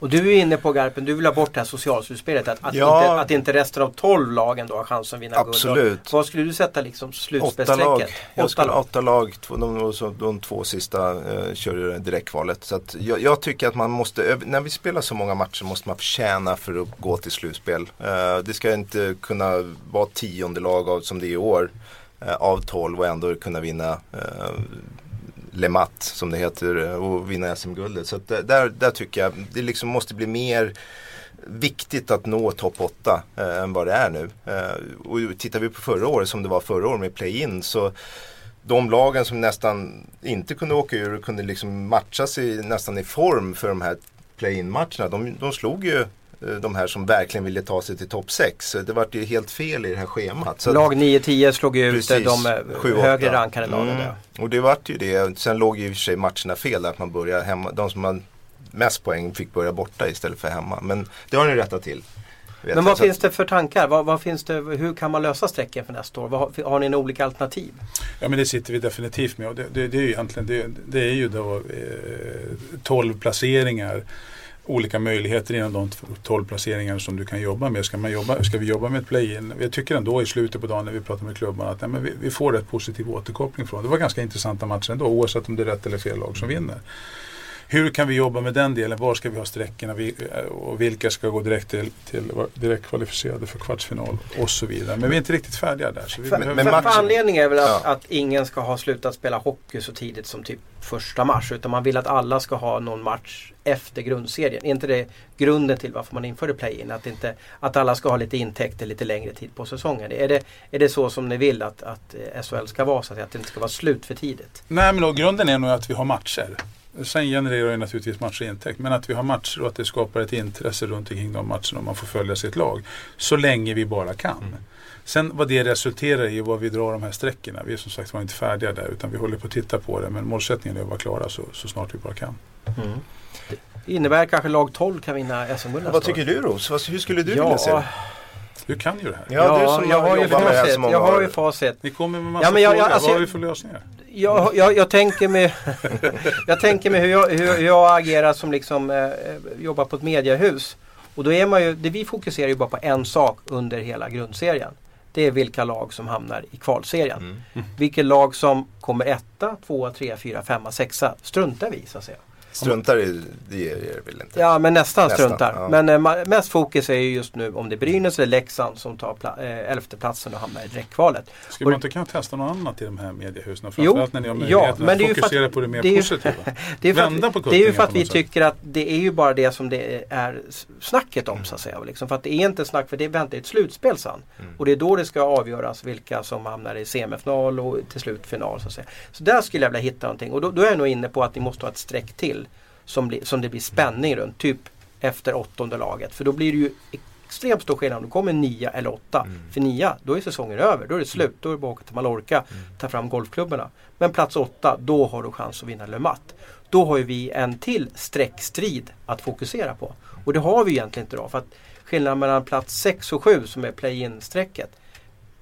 Och du är inne på Garpen, du vill ha bort det här socialslutspelet. Att, att, Ja. inte, att inte resten av 12 lagen då har chans att vinna guld. Absolut. Och Vad skulle du sätta liksom Åtta slutspelsstrecket? lag. Jag Åtta skulle, lag. åtta lag. De, och så de två sista eh, kör ju direktkvalet. Så jag, jag tycker att man måste, när vi spelar så många matcher måste man förtjäna för att gå till slutspel. Eh, det ska inte kunna vara tionde lag av, som det är i år. Eh, av 12 och ändå kunna vinna eh, Le Mat som det heter eh, och vinna SM-guldet. Så att där, där tycker jag det liksom måste bli mer viktigt att nå topp 8 eh, än vad det är nu. Eh, och tittar vi på förra året som det var förra året med play-in så de lagen som nästan inte kunde åka ur och kunde liksom matchas i, nästan i form för de här play-in matcherna. De, de slog ju de här som verkligen ville ta sig till topp 6. Det var ju helt fel i det här schemat. Så Lag 9-10 slog ju ut Precis, de eh, sju, åtta. högre rankade lagen. Mm. Och det vart ju det. Sen låg ju i och för sig matcherna fel där att man började hemma. De som hade mest poäng fick börja borta istället för hemma. Men det har ni rättat till. Vet Men jag. vad Så finns det för tankar? Vad, vad finns det, hur kan man lösa strecken för nästa år? Vad, har- har ni några olika alternativ? Ja men det sitter vi definitivt med och det, det, det är ju egentligen det, det är ju då eh, 12 placeringar olika möjligheter inom de 12 placeringar som du kan jobba med. Ska, man jobba, ska vi jobba med ett play-in? Jag tycker ändå i slutet på dagen när vi pratar med klubbarna att nej, men vi, vi får rätt positiv återkoppling från. Det var ganska intressanta matcher ändå oavsett om det är rätt eller fel lag som vinner. Hur kan vi jobba med den delen? Var ska vi ha sträckorna Vi- och vilka ska gå direkt till, till direkt kvalificerade för kvartsfinal och så vidare. Men vi är inte riktigt färdiga där. Så vi För, behöver- men för, för anledningen är väl att, Ja. att ingen ska ha slutat spela hockey så tidigt som typ första mars. Utan man vill att alla ska ha någon match efter grundserien. Är inte det grunden till varför man införde play-in? Att, inte, att alla ska ha lite intäkter lite längre tid på säsongen. Är det, är det så som ni vill att, att eh, SHL ska vara? Så att det inte ska vara slut för tidigt? Nej men då, grunden är nog att vi har matcher. Sen genererar ju naturligtvis matcher intäkt. Men att vi har matcher och att det skapar ett intresse runt omkring de matcherna och man får följa sitt lag. Så länge vi bara kan. Sen vad det resulterar i och vad vi drar de här sträckorna. Vi är som sagt var inte färdiga där utan vi håller på att titta på det. Men målsättningen är att vara klara så, så snart vi bara kan. Det innebär kanske lag 12 kan vinna SM-guld Vad tycker du Ros? Hur skulle du Ja, vilja se det? Du kan ju det här. Ja, du som jag har har ju facit. Jag har ju facit. Ni kommer med massa Ja, men jag- frågor. jag- alltså- vad har vi för lösningar? Jag, jag, jag tänker mig Jag tänker mig hur jag, hur, jag agerar som liksom eh, jobbar på ett mediehus. Och då är man ju, det vi fokuserar ju bara på en sak under hela grundserien. Det är vilka lag som hamnar i kvalserien. Mm. Vilket lag som kommer etta, tvåa, trea, fyra, femma, sexa struntar vi så att säga. Struntar i det är det väl inte? Ja men nästan, Nästan, struntar. ja. Men eh, mest fokus är ju just nu om det är Brynäs eller Leksand som tar pla- eh, elfteplatsen och hamnar i direktkvalet. Skulle Och- man inte kunna testa något annat i de här mediehusen? Jo, Framförallt när ni har ja, möjligheten men att det är fokusera att- på det mer det är ju- positiva. Det är, Vända att, på det är ju för att vi sätt. tycker att det är ju bara det som det är snacket om så att Mm. säga. Liksom. För att det är inte snack för det väntar ett slutspel sen. Mm. Och det är då det ska avgöras vilka som hamnar i semifinal och till slut final. Så, att säga. så där skulle jag vilja hitta någonting och då, då är jag nog inne på att ni måste ha ett streck till som, blir, som det blir spänning runt. Typ efter åttonde laget. För då blir det ju extremt stor skillnad om det kommer nia eller åtta. Mm. För nia, då är säsongen över. Då är det slut. Då är det bara att åka till Mallorca, ta fram golfklubborna. Men plats åtta, då har du chans att vinna Le Mat. Då har vi en till streckstrid att fokusera på. Och det har vi egentligen inte idag. För att skillnaden mellan plats 6 och 7 som är play-in-strecket.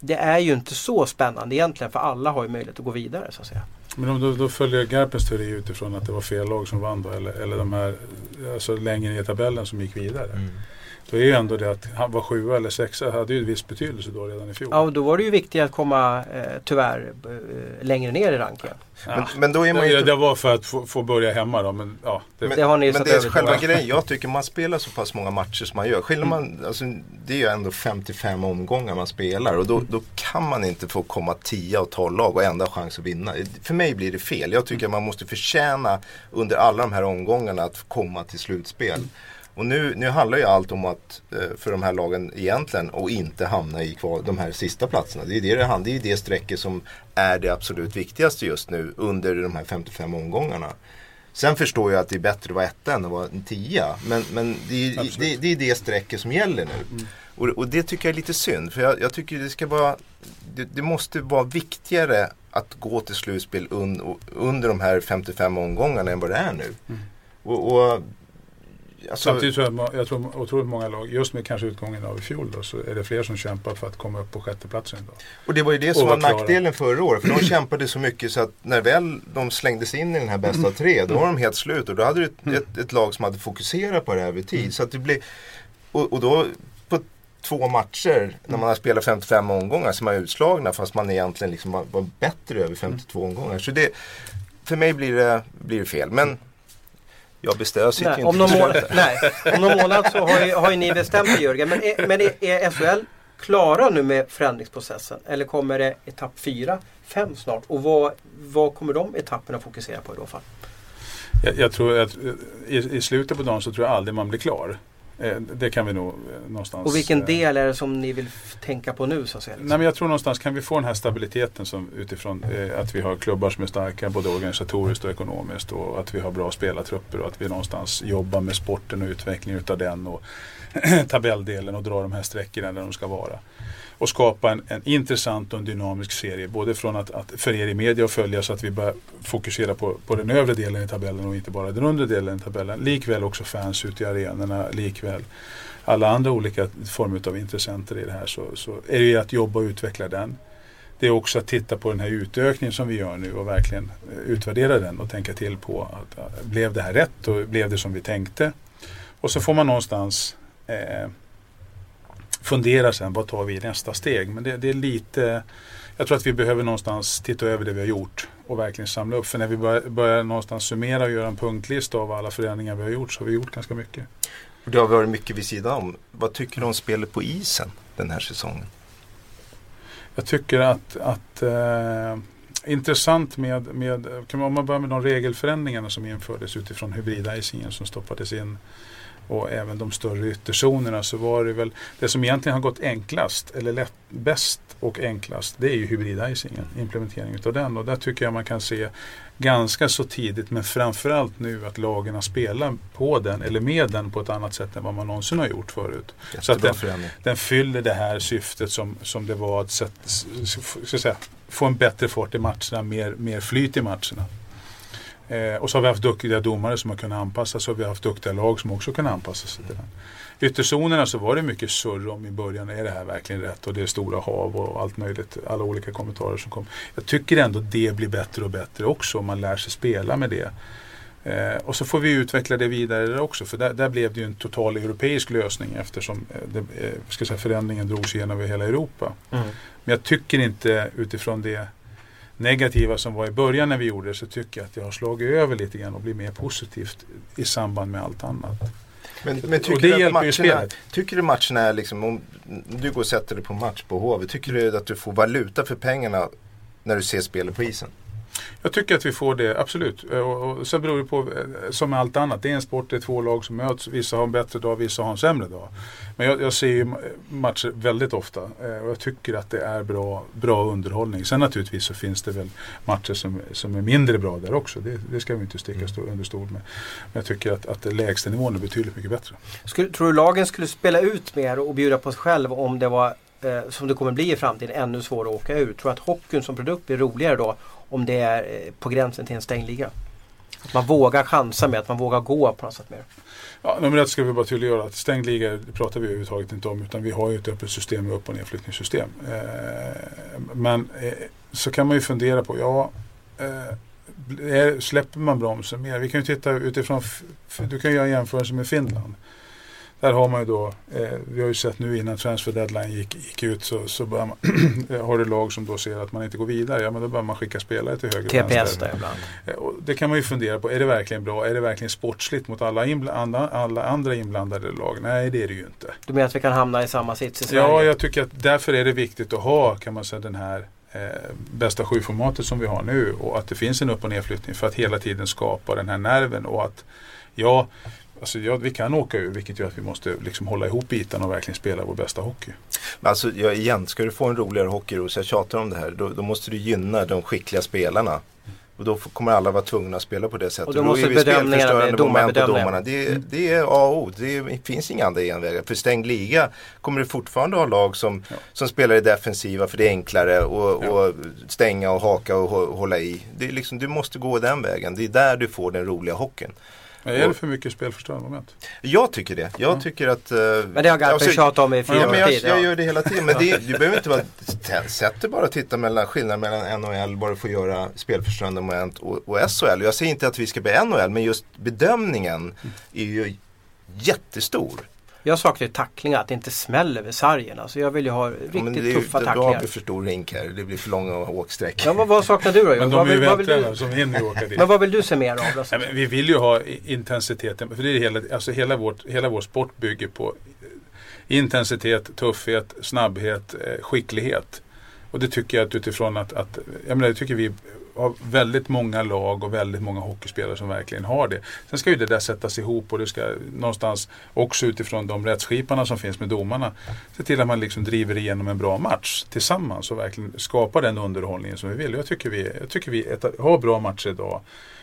Det är ju inte så spännande egentligen för alla har ju möjlighet att gå vidare så att säga. Men om då, då följer Garpens teori utifrån att det var fel lag som vann då eller, eller de här alltså längre ner i tabellen som gick vidare. Mm. Då är ju ändå det att han var sjua eller sexa hade ju en viss betydelse då redan i fjol. Ja, och då var det ju viktigt att komma eh, tyvärr eh, längre ner i ranken. Men, men då är man ju det, inte det var för att få, få börja hemma då. Men, ja, det, Men, Det har ni men det är själva Ja. grejen. Jag tycker man spelar så pass många matcher som man gör. Mm. man, alltså, det är ju ändå 55 omgångar man spelar och Mm. då, då kan man inte få komma 10 och 12 lag och ändå ha chans att vinna. För mig blir det fel. Jag tycker att man måste förtjäna under alla de här omgångarna att komma till slutspel. Och nu, nu handlar ju allt om att eh, för de här lagen egentligen att inte hamna i kvar, de här sista platserna. Det är det det handlar Det är det strecket som är det absolut viktigaste just nu under de här 55 omgångarna. Sen förstår jag att det är bättre att vara etta än att vara en tia. Men, men det, är, det, det är det strecket som gäller nu. Och, och det tycker jag är lite synd. För jag, jag tycker det ska vara det, det måste vara viktigare att gå till slutspel un, och- under de här 55 omgångarna än vad det är nu. Och, och, alltså, Samtidigt tror jag, jag tror otroligt många lag, just med kanske utgången av i fjol då, så är det fler som kämpar för att komma upp på sjätteplatsen idag. Och det var ju det som var nackdelen förra året. För de kämpade så mycket så att när väl de slängdes in i den här bästa tre, då var de helt slut. Och då hade du ett, ett, ett lag som hade fokuserat på det här över tid. Så att det blev, och, och då på två matcher, när man har spelat 55 omgångar, så är utslagna fast man egentligen liksom var, var bättre över 52 omgångar. Så det, för mig blir det, blir det fel. Men jag bestämmer, sitter Nej, ju om, inte någon på må- slutet. nej, om någon månad så har ju, har ju ni bestämt det Jörgen. Men, är, men är, är SHL klara nu med förändringsprocessen? Eller kommer det etapp 4, 5 snart? Och vad, vad kommer de etapperna fokusera på i då fall? Jag, jag tror att i, i slutet på dagen så tror jag aldrig man blir klar. Eh, det kan vi nog eh, någonstans... Och vilken eh, del är det som ni vill tänka på nu så att säga? liksom? Nej, men jag tror någonstans kan vi få den här stabiliteten som utifrån eh, att vi har klubbar som är starka både organisatoriskt och ekonomiskt och att vi har bra spelartrupper och att vi någonstans jobbar med sporten och utvecklingen utav den och tabelldelen och dra de här sträckorna där de ska vara. Och skapa en, en intressant och en dynamisk serie både från att, att för er i media att följa så att vi börjar fokusera på, på den övre delen i tabellen och inte bara den undre delen i tabellen. Likväl också fans ute i arenorna, likväl alla andra olika former av intressenter i det här så, så är det ju att jobba och utveckla den. Det är också att titta på den här utökningen som vi gör nu och verkligen eh, utvärdera den och tänka till på att eh, blev det här rätt och blev det som vi tänkte? Och så får man någonstans eh, fundera sen, vad tar vi i nästa steg? Men det, det är lite, jag tror att vi behöver någonstans titta över det vi har gjort och verkligen samla upp. För när vi börjar, börjar någonstans summera och göra en punktlista av alla förändringar vi har gjort så har vi gjort ganska mycket. Och Det har varit mycket vid sidan om. Vad tycker du om spelet på isen den här säsongen? Jag tycker att, att eh, intressant med, med om man börjar med de regelförändringarna som infördes utifrån hybridicingen som stoppades in och även de större ytterzonerna så var det väl det som egentligen har gått enklast eller lätt, bäst och enklast det är ju hybridicingen, implementering utav den och där tycker jag man kan se ganska så tidigt men framförallt nu att lagen spelar på den eller med den på ett annat sätt än vad man någonsin har gjort förut. Så att Jättebra den, förändring. den fyller det här syftet som, som det var att sätt, säga, få en bättre fart i matcherna, mer, mer flyt i matcherna. Eh, och så har vi haft duktiga domare som har kunnat anpassa sig och vi har haft duktiga lag som också kunnat anpassa sig till den. Ytterzonerna så var det mycket surr om i början, är det här verkligen rätt? Och det är stora hav och allt möjligt, alla olika kommentarer som kom. Jag tycker ändå det blir bättre och bättre också om man lär sig spela med det. Eh, och så får vi utveckla det vidare också för där, där blev det ju en total europeisk lösning eftersom eh, det, eh, ska säga, förändringen drogs igenom över hela Europa. Mm. Men jag tycker inte utifrån det, negativa som var i början när vi gjorde det så tycker jag att det har slagit över lite grann och blivit mer positivt i samband med allt annat. Men, men tycker, du att matcherna, tycker du matcherna är liksom, om du går och sätter dig på match på HV, tycker du att du får valuta för pengarna när du ser spelet på isen? Jag tycker att vi får det, absolut. Eh, Och, och sen beror det på, eh, som med allt annat, det är en sport, det är två lag som möts. Vissa har en bättre dag, vissa har en sämre dag. Men jag, jag ser ju ma- matcher väldigt ofta eh, och jag tycker att det är bra, bra underhållning. Sen naturligtvis så finns det väl matcher som, som är mindre bra där också. Det, det ska vi inte sticka stå, under stol med. Men jag tycker att, att lägsta nivån är betydligt mycket bättre. Skulle, tror du lagen skulle spela ut mer och bjuda på sig själv om det var eh, som det kommer bli i framtiden ännu svårare att åka ur? Tror att hockeyn som produkt blir roligare då om det är eh, på gränsen till en stängd liga? Att man vågar chansa med, att man vågar gå på något sätt mer. Ja, nummer ett ska vi bara tydliggöra att stängd liga pratar vi överhuvudtaget inte om utan vi har ju ett öppet system med upp och nedflyttningssystem. Eh, men eh, så kan man ju fundera på, ja eh, är, släpper man bromsen mer? Vi kan ju titta utifrån, du kan göra jämförelse med Finland. Där har man ju då, eh, vi har ju sett nu innan transfer deadline gick, gick ut så, så man, har du lag som då ser att man inte går vidare, ja men då bör man skicka spelare till höger TPS vänster. där ibland. Eh, och Det kan man ju fundera på, är det verkligen bra? Är det verkligen sportsligt mot alla, inbla- andra, alla andra inblandade lag? Nej det är det ju inte. Du menar att vi kan hamna i samma sits i Sverige? Ja, jag tycker att därför är det viktigt att ha kan man säga den här eh, bästa sju-formatet som vi har nu och att det finns en upp och nedflyttning för att hela tiden skapa den här nerven och att ja, alltså, ja vi kan åka ur vilket gör att vi måste liksom hålla ihop bitarna och verkligen spela vår bästa hockey. Men Alltså, ja, igen, ska du få en roligare hockey, så jag tjatar om det här, då, då måste du gynna de skickliga spelarna. Och då kommer alla vara tvungna att spela på det sättet. Och då är måste vi bedömningarna bli spelförstörande moment på domarna. Det, det är A och O. Det finns inga andra genvägar. För stängd liga kommer du fortfarande ha lag som, Ja. som spelar i defensiva för det är enklare och, Ja. och stänga och haka och hå- hålla i. Det är liksom, du måste gå den vägen. Det är där du får den roliga hockeyn. Men är det för mycket spelförstörande moment? Jag tycker det. Jag tycker att... eh, Men det har Garpen alltså, tjatat om i fyra Ja, men jag, tid. jag ja. gör det hela tiden. Men det, du behöver inte vara... Sätt dig bara och titta mellan skillnaden mellan NHL bara för att göra spelförstörande moment och, och SHL. Jag säger inte att vi ska bli NHL men just bedömningen är ju jättestor. Jag saknar ju tacklingar, att det inte smäller vid sargen. Alltså jag vill ju ha Ja, riktigt men det är, ju- tuffa då, då har tacklingar. för stor rink här. Det blir för långa åksträck. Men vad, vad saknar du då? Men vad, de är ju vill, vad, vill du, som hinner åka dit. men vad vill du se mer av då? Nej, men vi vill ju ha intensiteten, för det är hela, alltså hela, vårt, hela vår sport bygger på intensitet, tuffhet, snabbhet, eh, skicklighet. Och det tycker jag att utifrån att, att jag menar, jag tycker vi har väldigt många lag och väldigt många hockeyspelare som verkligen har det. Sen ska ju det där sättas ihop och det ska någonstans också utifrån de rättsskiparna som finns med domarna se till att man liksom driver igenom en bra match tillsammans och verkligen skapar den underhållningen som vi vill. Jag tycker vi, jag tycker vi har bra matcher idag.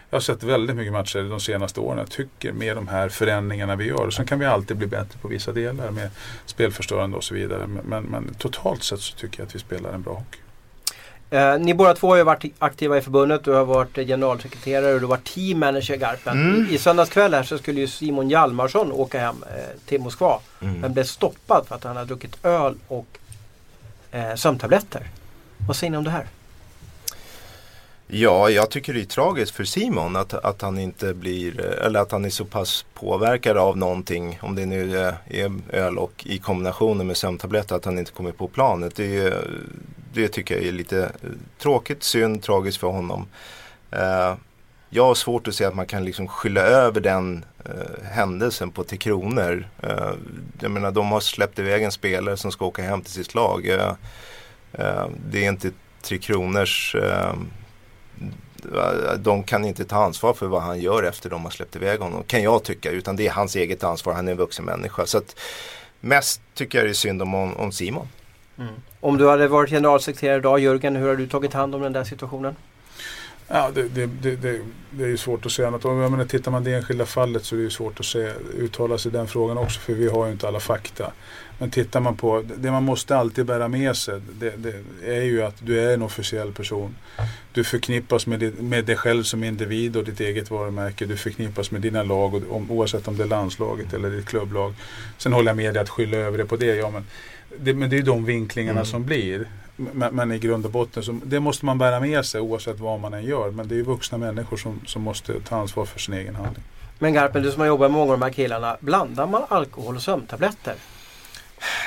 Jag har sett väldigt mycket matcher de senaste åren. Jag tycker med de här förändringarna vi gör. Sen kan vi alltid bli bättre på vissa delar med spelförstörande och så vidare. Men, men, men totalt sett så tycker jag att vi spelar en bra hockey. Eh, ni båda två har ju varit aktiva i förbundet. Du har varit generalsekreterare och du har varit team manager Garpen. Mm. I, I söndags kväll här så skulle ju Simon Hjalmarsson åka hem eh, till Moskva. Mm. Men blev stoppad för att han hade druckit öl och eh, sömntabletter. Vad säger ni om det här? Ja, jag tycker det är tragiskt för Simon att, att han inte blir, eller att han är så pass påverkad av någonting, om det nu är öl och i kombinationen med sömntabletter, att han inte kommer på planet. Det, det tycker jag är lite eh, tråkigt, synd, tragiskt för honom. Eh, jag har svårt att se att man kan liksom skylla över den eh, händelsen på Tre Kronor. Jag menar, de har släppt iväg en spelare som ska åka hem till sitt lag. Det är inte Tre Kronors de kan inte ta ansvar för vad han gör efter de har släppt iväg honom. Kan jag tycka. Utan det är hans eget ansvar. Han är en vuxen människa. Så att mest tycker jag det är synd om, om Simon. Mm. Om du hade varit generalsekreterare idag Jörgen, hur har du tagit hand om den där situationen? Ja, det, det, det, det, är ju svårt att säga något. om. Jag menar, tittar man det enskilda fallet så är det ju svårt att säga, uttala sig i den frågan också för vi har ju inte alla fakta. Men tittar man på, det man måste alltid bära med sig det, det är ju att du är en officiell person. Du förknippas med, det, med dig själv som individ och ditt eget varumärke. Du förknippas med dina lag och, om, oavsett om det är landslaget eller ditt klubblag. Sen håller jag med dig att skylla över det på det. Ja, men, det men det är ju de vinklingarna Mm. som blir. Men, men i grund och botten så det måste man bära med sig oavsett vad man än gör. Men det är ju vuxna människor som, som måste ta ansvar för sin egen handling. Men Garpen, du som har jobbat med många av de här killarna. Blandar man alkohol och sömntabletter?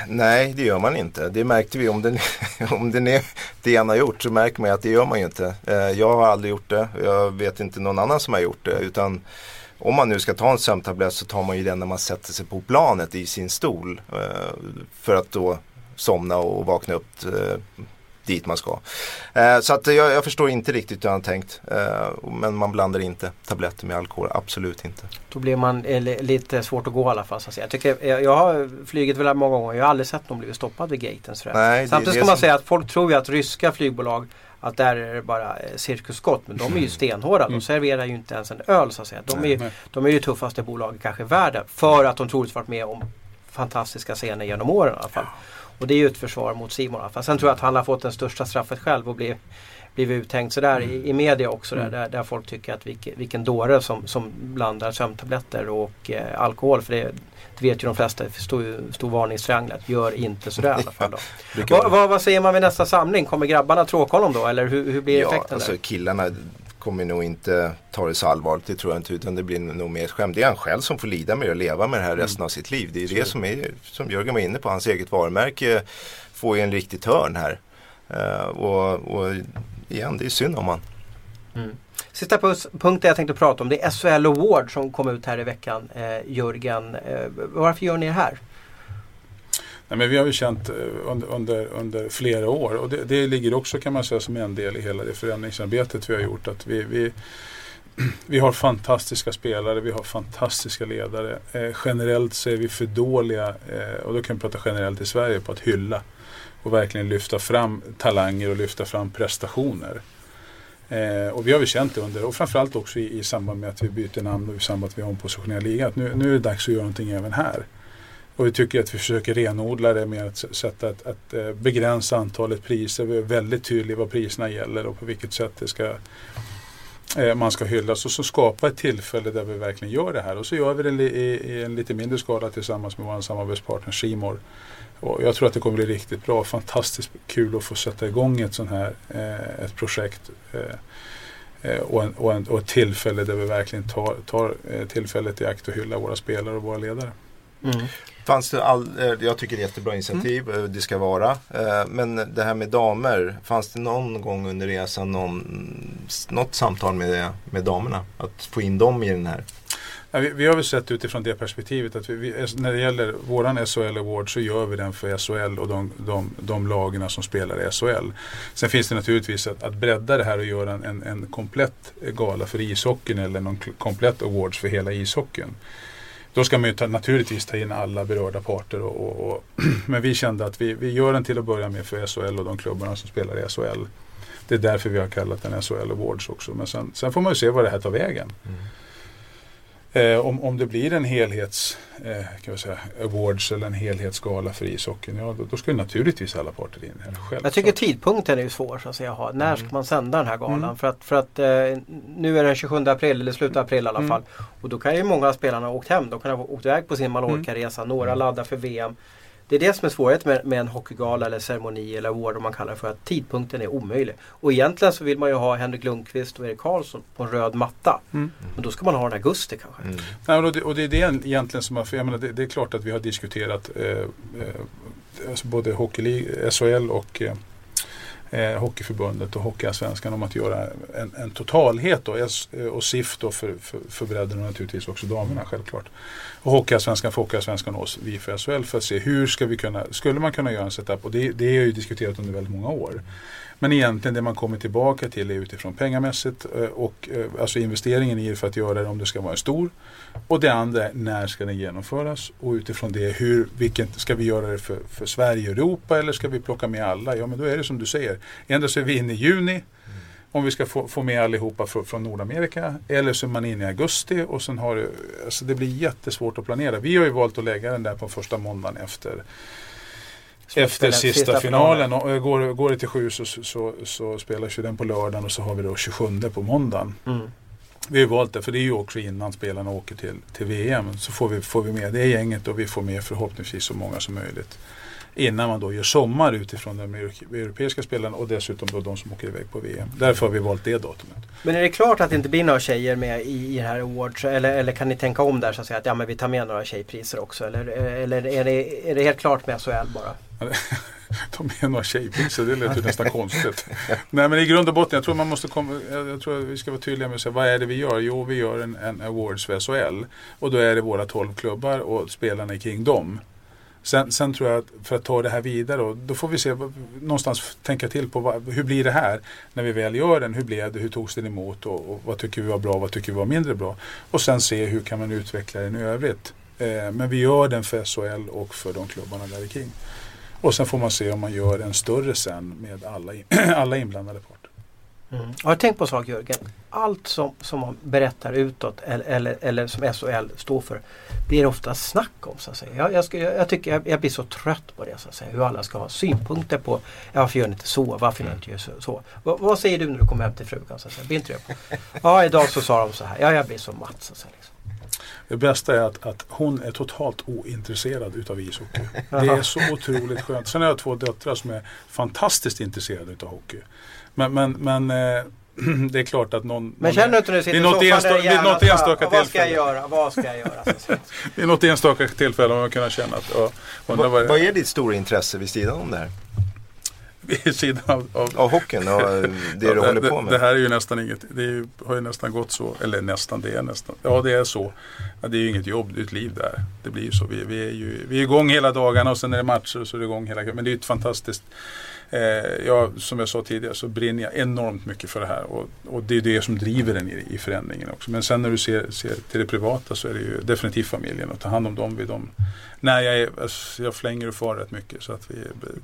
Nej, det gör man inte. Det märkte vi. Om, den, om den är det har gjort så märker man att det gör man ju inte. Eh, jag har aldrig gjort det. Jag vet inte någon annan som har gjort det. Utan om man nu ska ta en sömntablett så tar man ju den när man sätter sig på planet i sin stol. Eh, för att då somna och vakna upp eh, dit man ska. Eh, så att jag, jag, förstår inte riktigt hur han tänkt. Eh, men man blandar inte tabletter med alkohol, absolut inte. Då blir man lite svårt att gå i alla fall. Så att säga. Jag, tycker, jag, jag har flugit väldigt många gånger. Jag har aldrig sett någon bli stoppad vid gaten. Nej, Samtidigt ska man som... säga att folk tror ju att ryska flygbolag att där är det bara cirkusskott. Men de är ju mm. stenhårda. De mm. serverar ju inte ens en öl så att säga. De är, ju, de är ju tuffaste bolaget kanske i världen. För att de troligtvis varit med om fantastiska scener genom åren i alla fall. Och det är ju ett försvar mot Simon. Sen tror jag att han har fått det största straffet själv och blivit, blivit uthängd sådär mm. i, i media också. Mm. Där, där folk tycker att vilken, vilken dåre som, som blandar sömntabletter och eh, alkohol. För det, det vet ju de flesta, det står, står varningstrianglar. Gör inte sådär i alla fall. Då. vad, vad, vad säger man vid nästa samling? Kommer grabbarna tråka honom då? Eller hur, hur blir effekten? Ja, alltså, killarna kommer nog inte ta det så allvarligt, det tror jag inte. Utan det blir nog mer skämt. Det är han själv som får lida med det och leva med det här resten mm. av sitt liv. Det är det som är, som Jörgen var inne på, hans eget varumärke får ju en riktig törn här. Uh, och, och, igen, det är synd om han. Mm. Sista punkten jag tänkte prata om det är SHL Award som kom ut här i veckan. Eh, Jörgen, eh, varför gör ni det här? Nej, men vi har ju känt eh, under, under, under flera år och det, det, ligger också kan man säga som en del i hela det förändringsarbetet vi har gjort. Att vi, vi, vi har fantastiska spelare, vi har fantastiska ledare. Eh, generellt så är vi för dåliga, eh, och då kan vi prata generellt i Sverige, på att hylla och verkligen lyfta fram talanger och lyfta fram prestationer. Eh, och vi har väl känt det under, och framförallt också i, i samband med att vi byter namn och i samband med att vi ompositionerar ligan, att nu, nu är det dags att göra någonting även här. Och vi tycker att vi försöker renodla det med att sätt att, att eh, begränsa antalet priser. Vi är väldigt tydliga vad priserna gäller och på vilket sätt det ska, eh, man ska hyllas. Och så skapa ett tillfälle där vi verkligen gör det här. Och så gör vi det i, i en lite mindre skala tillsammans med vår samarbetspartner Simor. Och jag tror att det kommer bli riktigt bra. Fantastiskt kul att få sätta igång ett sånt här eh, ett projekt. Eh, och, en, och, en, och, ett tillfälle där vi verkligen tar, tar tillfället i akt och hylla våra spelare och våra ledare. Mm. Fanns det all, eh, jag tycker det är jättebra initiativ, mm. det ska vara. Eh, men det här med damer, fanns det någon gång under resan någon, något samtal med, med damerna? Att få in dem i den här? Ja, vi, vi, har väl sett utifrån det perspektivet att vi, vi, när det gäller våran SHL Award så gör vi den för SHL och de, de, de lagarna som spelar i SHL. Sen finns det naturligtvis att, att bredda det här och göra en, en, en komplett gala för ishockeyn eller någon komplett awards för hela ishockeyn. Då ska man ju ta, naturligtvis ta in alla berörda parter. Och, och, och men vi kände att vi, vi gör den till att börja med för SHL och de klubbarna som spelar i SHL. Det är därför vi har kallat den SHL Awards också. Men sen, sen får man ju se var det här tar vägen. Mm. Eh, om, om det blir en helhets eh, kan säga, awards eller en helhetsgala för ishockeyn, ja då, då ska naturligtvis alla parter in. Själv. Jag tycker tidpunkten är svår. Så att säga. När mm. ska man sända den här galan? Mm. För att, för att eh, nu är det 27 april, eller slutet av april i alla mm. fall. Och då kan ju många av spelarna ha åkt hem. De kan ha åkt iväg på sin Mallorca-resa. Några mm. laddar för VM. Det är det som är svårigheten med, med en hockeygala eller ceremoni eller award om man kallar det för att tidpunkten är omöjlig. Och egentligen så vill man ju ha Henrik Lundqvist och Erik Karlsson på en röd matta. Mm. Men då ska man ha den augusti kanske. Mm. Nej, och, det, och det är det egentligen som, jag menar, det, det är klart att vi har diskuterat eh, eh, alltså både Hockey SHL och eh, eh, Hockeyförbundet och Hockeyallsvenskan om att göra en, en totalhet då, eh, och SIF då för, för, för bredden och naturligtvis också damerna självklart. Och Hockeyallsvenskan för Hockeyallsvenskan och oss, vi för SHL för att se hur ska vi kunna, skulle man kunna göra en setup och det, det är ju diskuterat under väldigt många år. Men egentligen det man kommer tillbaka till är utifrån pengamässigt eh, och eh, alltså investeringen i det för att göra det om det ska vara stor. Och det andra är när ska den genomföras och utifrån det hur, vilken, ska vi göra det för, för Sverige och Europa eller ska vi plocka med alla? Ja men då är det som du säger. Ändå så är vi inne i juni om vi ska få, få med allihopa från, från Nordamerika. Eller så är man inne i augusti och sen har alltså det blir jättesvårt att planera. Vi har ju valt att lägga den där på första måndagen efter efter sista, sista finalen. finalen. Och går, går det till sju så, så, så, så spelas ju den på lördagen och så har vi då 27 på måndagen. Mm. Vi har valt det för det är ju också innan spelarna åker till, till VM. Så får vi, får vi med det gänget och vi får med förhoppningsvis så många som möjligt. Innan man då gör sommar utifrån de europeiska spelarna och dessutom då de som åker iväg på VM. Därför har vi valt det datumet. Men är det klart att det inte blir några tjejer med i, i det här awards eller, eller kan ni tänka om där så att säga att ja, men vi tar med några tjejpriser också eller, eller är, det, är det helt klart med SHL bara? ta med några tjejpriser, det lät ju nästan konstigt. Nej men i grund och botten, jag tror man måste komma, jag tror vi ska vara tydliga med att säga vad är det vi gör? Jo vi gör en, en awards för SHL och då är det våra 12 klubbar och spelarna kring dem. Sen, sen, tror jag att för att ta det här vidare då, då får vi se någonstans tänka till på vad, hur blir det här när vi väl gör den. Hur blev det? Hur togs den emot? Och, och vad tycker vi var bra? Vad tycker vi var mindre bra? Och sen se hur kan man utveckla den i övrigt. Eh, men vi gör den för SHL och för de klubbarna där kring. Och sen får man se om man gör en större sen med alla, alla inblandade parter. Mm. Har du tänkt på en sak Jörgen? Allt som, som man berättar utåt eller, eller, eller som SHL står för blir ofta snack om. Så att säga. Jag, jag, ska, jag, jag tycker jag, jag, blir så trött på det. Så att säga. Hur alla ska ha synpunkter på ja, varför gör ni inte så? Varför gör ni inte så? så? Vad, vad, säger du när du kommer hem till frugan? Så att säga? Blir inte på? Ja idag så sa de så här. Ja jag blir så matt. Så att säga, liksom. Det bästa är att, att hon är totalt ointresserad utav ishockey. Det är så otroligt skönt. Sen har jag två döttrar som är fantastiskt intresserade utav hockey. Men, men, men eh, det är klart att någon... Men känner du inte när du sitter i soffan enstaka, där Vid något enstaka tillfälle. Vad ska jag göra? Vad ska jag göra? vid något enstaka tillfälle man kunnat känna att... Ja, vad, vad är ditt stora intresse vid sidan om det här? vid sidan av, av, av hockeyn och det ja, du håller på med? Det, det, här är ju nästan inget, det ju, har ju nästan gått så, eller nästan, det är nästan, ja det är så. Ja, det är ju inget jobb, det är ett liv där. Det blir ju så. Vi, vi, är ju vi är igång hela dagarna och sen är det matcher och så är det igång hela Men det är ju ett fantastiskt Eh, ja, som jag sa tidigare så brinner jag enormt mycket för det här och, och det är det som driver den i, i förändringen också. Men sen när du ser, ser till det privata så är det ju definitivt familjen och ta hand om dem vid dem. Nej, jag, är, alltså, jag flänger och far rätt mycket så att vi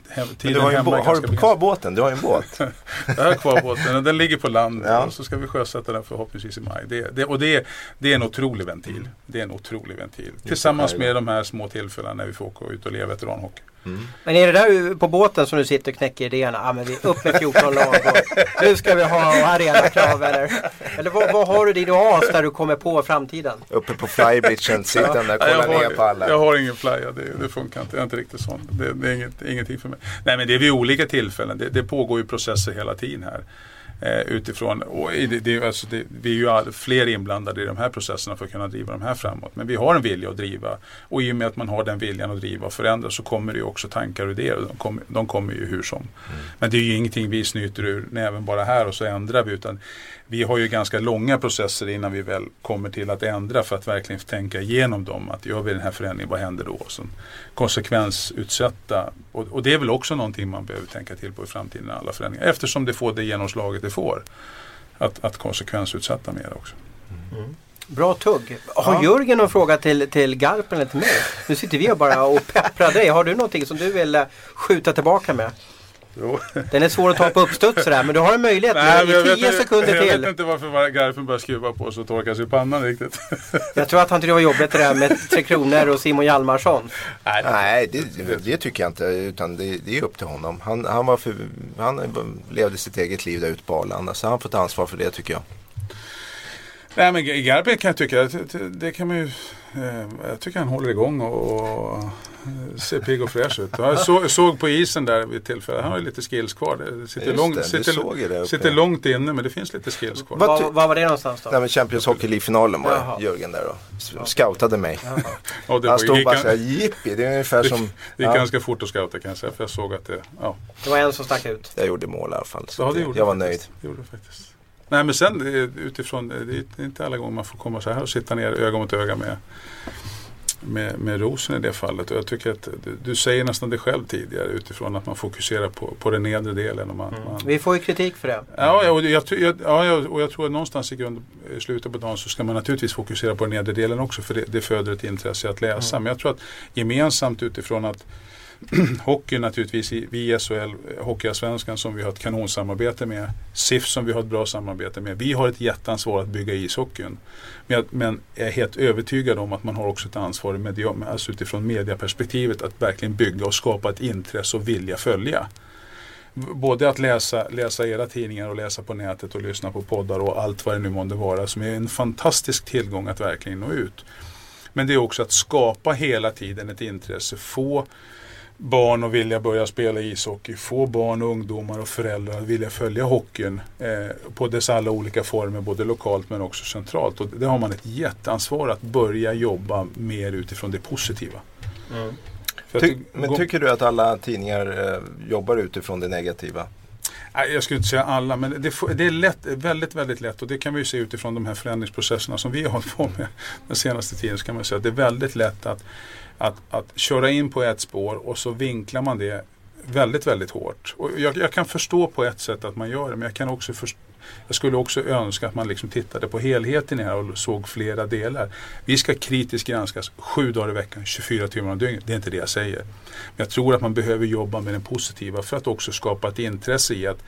hem, tiden har, hemma har du kvar båten? Du har ju en båt. jag har kvar båten och den ligger på land ja. och så ska vi sjösätta den förhoppningsvis i maj. Det, det, och det, det är en otrolig ventil. Det är en otrolig ventil. Tillsammans med de här små tillfällena när vi får åka ut och leva veteranhockey. Mm. Men är det där på båten som du sitter och knäcker idéerna? Ja men vi upp med 14 lag och nu ska vi ha arenakrav eller? Eller vad, vad har du din oas där du kommer på framtiden? Uppe på flybridgen, sitter där och kollar ner på alla. Jag har ingen flya, det, det, funkar inte. Jag är inte riktigt sån. Det, det är inget, ingenting för mig. Nej men det är vid olika tillfällen. Det, det pågår ju processer hela tiden här. Eh, utifrån, och det, det, alltså det, vi är ju fler inblandade i de här processerna för att kunna driva de här framåt. Men vi har en vilja att driva och i och med att man har den viljan att driva och förändra så kommer det ju också tankar och idéer. De, kom, de kommer ju hur som. Mm. Men det är ju ingenting vi snyter ur näven bara här och så ändrar vi. Utan vi har ju ganska långa processer innan vi väl kommer till att ändra för att verkligen tänka igenom dem. Att gör vi den här förändringen, vad händer då? Så konsekvensutsätta. Och, och, det är väl också någonting man behöver tänka till på i framtiden, alla förändringar. Eftersom det får det genomslaget det får. Att, att konsekvensutsätta mer också. Mm. Bra tugg. Har ja. Jörgen någon fråga till, till Garpen eller till mig? Nu sitter vi bara och pepprar dig. Har du någonting som du vill eh, skjuta tillbaka med? Jo. Den är svår att ta på uppstuds sådär men du har en möjlighet Nej, nu, i tio sekunder till. Jag vet inte varför Garfen börjar skruva på sig och torka sig i pannan riktigt. jag tror att han tyckte det var jobbigt det där med Tre Kronor och Simon Hjalmarsson. Nej, Nej det, det, tycker jag inte utan det, det, är upp till honom. Han, han, var för, han levde sitt eget liv där ute på Arlanda så han får ta ansvar för det tycker jag. Nej men Garpen kan jag tycka, det, det kan man ju Eh, jag tycker han håller igång och, och ser pigg och fräsch ut. Jag såg, på isen där vid tillfälle, han har lite skills kvar. Det sitter, Just långt, det, sitter, sitter långt inne men det finns lite skills kvar. Var, var var det någonstans då? Nej, men Champions Hockey League-finalen var Jaha. Jörgen där och scoutade mig. Ja, han stod bara såhär jippi, det är ungefär det, som... Det gick ja. ganska fort att scouta kan jag säga för jag såg att det... Ja. Det var en som stack ut. Jag gjorde mål i alla fall. Så ja, det jag var nöjd. Det gjorde faktiskt. Nej men sen utifrån, det är inte alla gånger man får komma så här och sitta ner öga mot öga med med, med Rosen i det fallet. Och jag tycker att du, du, säger nästan det själv tidigare utifrån att man fokuserar på, på den nedre delen. Och man, mm. man... Vi får ju kritik för det. Ja, och jag, jag, ja, och jag tror att någonstans i grund, i slutet på dagen så ska man naturligtvis fokusera på den nedre delen också för det, det föder ett intresse att läsa. Mm. Men jag tror att gemensamt utifrån att hockey naturligtvis, vi i SHL, eh, Hockeyallsvenskan som vi har ett kanonsamarbete med. SIF som vi har ett bra samarbete med. Vi har ett jätteansvar att bygga ishockeyn. Men, jag, men jag är helt övertygad om att man har också ett ansvar media, alltså utifrån mediaperspektivet att verkligen bygga och skapa ett intresse och vilja följa. Både att läsa, läsa era tidningar och läsa på nätet och lyssna på poddar och allt vad det nu månde vara som är en fantastisk tillgång att verkligen nå ut. Men det är också att skapa hela tiden ett intresse, få barn att vilja börja spela ishockey. Få barn, ungdomar och föräldrar att vilja följa hockeyn eh, på dess alla olika former, både lokalt men också centralt. Och det har man ett jätteansvar att börja jobba mer utifrån det positiva. Mm. Ty men tycker du att alla tidningar eh, jobbar utifrån det negativa? Jag skulle inte säga alla, men det, det, är lätt, väldigt, väldigt lätt och det kan vi ju se utifrån de här förändringsprocesserna som vi har hållit på med den senaste tiden. Så kan man säga att det är väldigt lätt att, att, att köra in på ett spår och så vinklar man det väldigt, väldigt hårt. Och jag, jag, kan förstå på ett sätt att man gör det, men jag kan också förstå jag skulle också önska att man liksom tittade på helheten här och såg flera delar. Vi ska kritiskt granskas sju dagar i veckan, 24 timmar om dygnet. Det är inte det jag säger. Men jag tror att man behöver jobba med den positiva för att också skapa ett intresse i att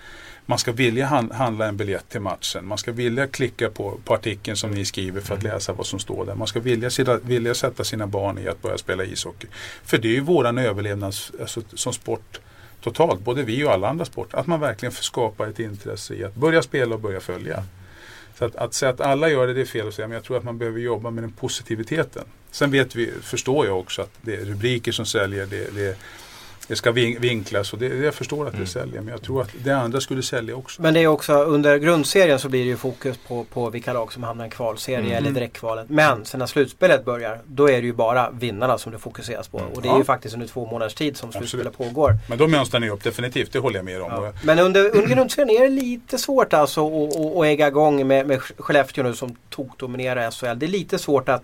man ska vilja handla en biljett till matchen. Man ska vilja klicka på, på artikeln som ni skriver för att mm. läsa vad som står där. Man ska vilja, vilja sätta sina barn i att börja spela ishockey. För det är ju våran överlevnad alltså, som sport totalt, både vi och alla andra sporter. Att man verkligen skapar ett intresse i att börja spela och börja följa. Så att, att säga att alla gör det, det är fel att säga. Men jag tror att man behöver jobba med den positiviteten. Sen vet vi, förstår jag också att det är rubriker som säljer. Det, det det ska vinklas och det, jag förstår att det mm. säljer men jag tror att det andra skulle sälja också. Men det är också under grundserien så blir det ju fokus på, på vilka lag som hamnar i kvalserie mm. eller direktkvalet. Men sen när slutspelet börjar då är det ju bara vinnarna som det fokuseras på. Och det är ja. ju faktiskt under två månaders tid som slutspelet pågår. Men då mönstrar ni upp definitivt, det håller jag med om. Ja. Men under, under grundserien är det lite svårt alltså att äga igång med, med Skellefteå nu som tokdominerar SHL. Det är lite svårt att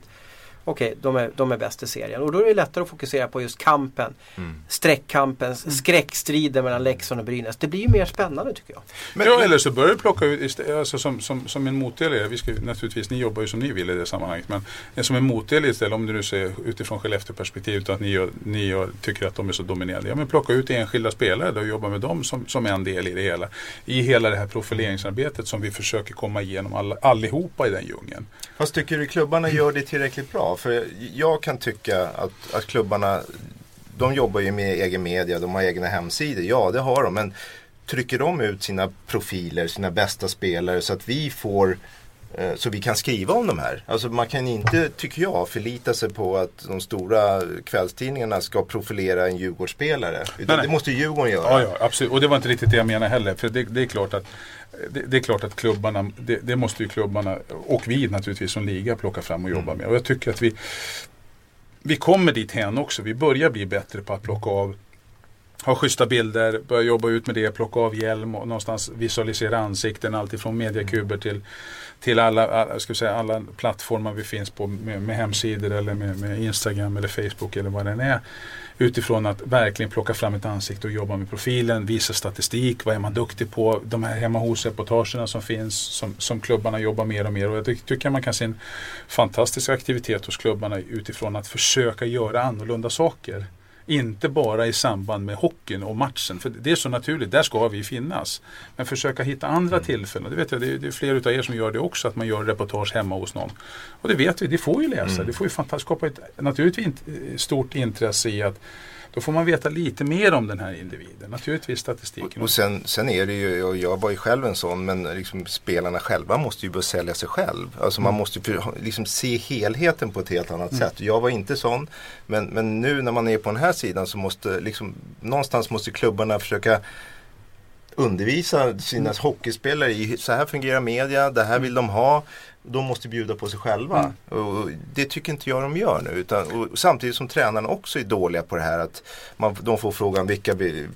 okej, okay, de, är, de är bäst i serien. Och då är det lättare att fokusera på just kampen. Mm. Streckkampen, mm. skräckstriden mellan Leksand och Brynäs. Det blir ju mer spännande tycker jag. Men, ja, eller så börjar du plocka ut, alltså som, som, som en motdel, vi ska, naturligtvis, ni jobbar ju som ni vill i det sammanhanget, men som en motdel istället, om du nu ser utifrån Skellefteå-perspektivet att ni, gör, ni gör, tycker att de är så dominerande. Ja, men plocka ut enskilda spelare då och jobba med dem som, som en del i det hela. I hela det här profileringsarbetet som vi försöker komma igenom all, allihopa i den djungeln. Fast tycker du klubbarna gör det tillräckligt bra? För jag kan tycka att, att klubbarna, de jobbar ju med egen media, de har egna hemsidor. Ja, det har de. Men trycker de ut sina profiler, sina bästa spelare så att vi får eh, så vi kan skriva om de här. Alltså man kan inte, tycker jag, förlita sig på att de stora kvällstidningarna ska profilera en Djurgårdsspelare. Utan det måste Djurgården göra. Ja, ja, absolut. Och det var inte riktigt det jag menade heller. För det, det är klart att det, det, är klart att klubbarna, det, det, måste ju klubbarna och vi naturligtvis som liga plocka fram och jobba mm. med. Och jag tycker att vi, vi kommer dit hen också. Vi börjar bli bättre på att plocka av ha schyssta bilder, börja jobba ut med det, plocka av hjälm och någonstans visualisera ansikten. Alltifrån mediakuber till, till alla, ska säga, alla plattformar vi finns på med, med hemsidor eller med, med, Instagram eller Facebook eller vad det är. Utifrån att verkligen plocka fram ett ansikte och jobba med profilen, visa statistik, vad är man duktig på, de här hemma hos-reportagerna som finns som, som klubbarna jobbar mer och mer. Och jag tycker man kan se en fantastisk aktivitet hos klubbarna utifrån att försöka göra annorlunda saker. Inte bara i samband med hockeyn och matchen. För det är så naturligt, där ska vi finnas. Men försöka hitta andra mm. tillfällen. Det vet jag, det är, det är flera utav er som gör det också. Att man gör reportage hemma hos någon. Och det vet vi, det får ju läsa. Mm. Det får ju skapa ett naturligtvis stort intresse i att då får man veta lite mer om den här individen. Naturligtvis statistiken. Och, och sen, sen är det ju, och jag var ju själv en sån, men liksom spelarna själva måste ju börja sälja sig själv. Alltså mm. man måste ju liksom se helheten på ett helt annat mm. sätt. Jag var inte sån, men, men nu när man är på den här sidan så måste liksom, någonstans måste klubbarna försöka undervisa sina mm. hockeyspelare i så här fungerar media, det här vill de ha de måste bjuda på sig själva. Mm. Och det tycker inte jag de gör nu. Utan, samtidigt som tränarna också är dåliga på det här att man, de får frågan vilka,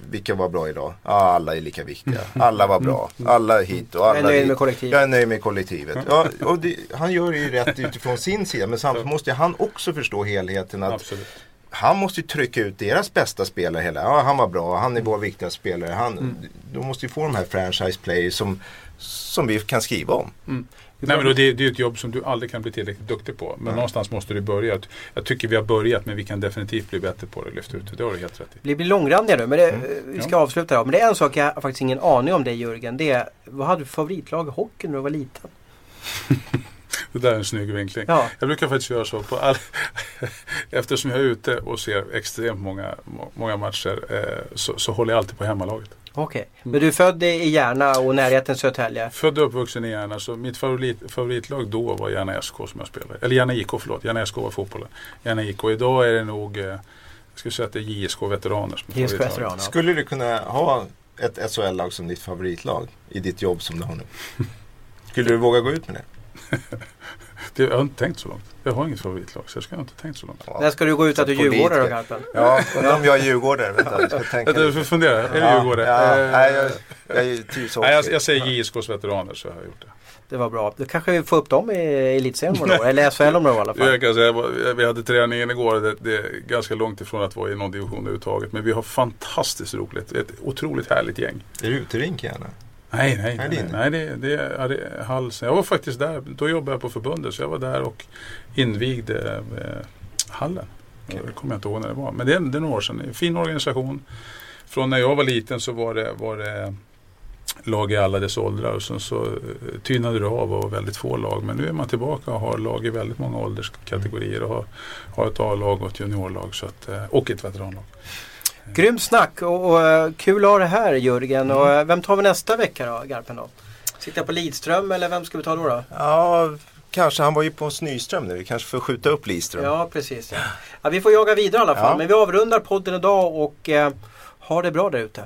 vilka var bra idag? Ja, alla är lika viktiga. Mm. Alla var bra. Mm. Alla hit och alla Jag är nöjd med kollektivet. Jag är nöjd med kollektivet. Ja, det, han gör det ju rätt utifrån sin sida men samtidigt måste han också förstå helheten. att Absolut han måste ju trycka ut deras bästa spelare hela. Ja, han var bra, han är vår viktigaste spelare. Han, mm. De måste ju få de här franchise players som, som vi kan skriva om. Mm. Nej, men det, det är ett jobb som du aldrig kan bli tillräckligt duktig på. Men mm. någonstans måste du börja. Jag tycker vi har börjat men vi kan definitivt bli bättre på det. Lyfta ut det. Det har du helt rätt i. Vi blir långrandiga nu men det, mm. vi ska ja. avsluta då. Men det är en sak jag har faktiskt ingen aning om dig Jörgen. Det är, vad hade du för favoritlag i hockey när du var liten? Det där är en snygg vinkling. Ja. Jag brukar faktiskt göra så. På all, eftersom jag är ute och ser extremt många, många matcher eh, så, så håller jag alltid på hemmalaget. Okej, okay. men du är född i Järna och närheten Södertälje? Född och uppvuxen i Järna så mitt favorit, favoritlag då var Järna SK som jag spelade. Eller Järna IK förlåt, Järna SK var fotbollen. Järna IK. Idag är det nog eh, Jag skulle säga att det är JSK Veteraner som är JSK. Veteraner. Skulle du kunna ha ett SHL-lag som ditt favoritlag i ditt jobb som du har nu? Skulle du våga gå ut med det? Det, jag har inte tänkt så långt. Jag har inget favoritlag så jag ska inte tänkt så långt. När ska du gå ut att du är djurgårdare då Garpen? Ja, undrar om jag är djurgårdare. Vänta, jag ska tänka Jag får fundera, är det Ja, Djurgården? Ja, Eh, nej, jag, jag trivs också. nej, jag, jag säger JSKs Veteraner så har jag gjort det. Det var bra. Då kanske vi får upp dem i elitserien om några år. Eller SHL om några år i alla fall. Jag kan säga, vi hade träningen igår. Det, det är ganska långt ifrån att vara i någon division överhuvudtaget. Men vi har fantastiskt roligt. Ett otroligt härligt gäng. Är det uterink gärna? Nej, nej, nej, inne? nej det, det, är halsen. Jag var faktiskt där. Då jobbade jag på förbundet. Så jag var där och invigde eh, hallen. Okej. Det kommer jag inte ihåg när det var. Men det är, det är några år sedan. Fin organisation. Från när jag var liten så var det, var det lag i alla dess åldrar. Och sen så eh, tynade det av och var väldigt få lag. Men nu är man tillbaka och har lag i väldigt många ålderskategorier. Och har, har ett A-lag och ett juniorlag. Så att, eh, och ett veteranlag. Grymt snack och, och eh, kul att ha det här Jörgen. Och, Mm. eh, vem tar vi nästa vecka då Garpen då? Sitter jag på Lidström eller vem ska vi ta då? då? Ja, kanske. Han var ju på Nyström nu. Vi kanske får skjuta upp Lidström. Ja precis. Ja. Ja, vi får jaga vidare i alla fall. Ja. Men vi avrundar podden idag och eh, ha det bra där ute.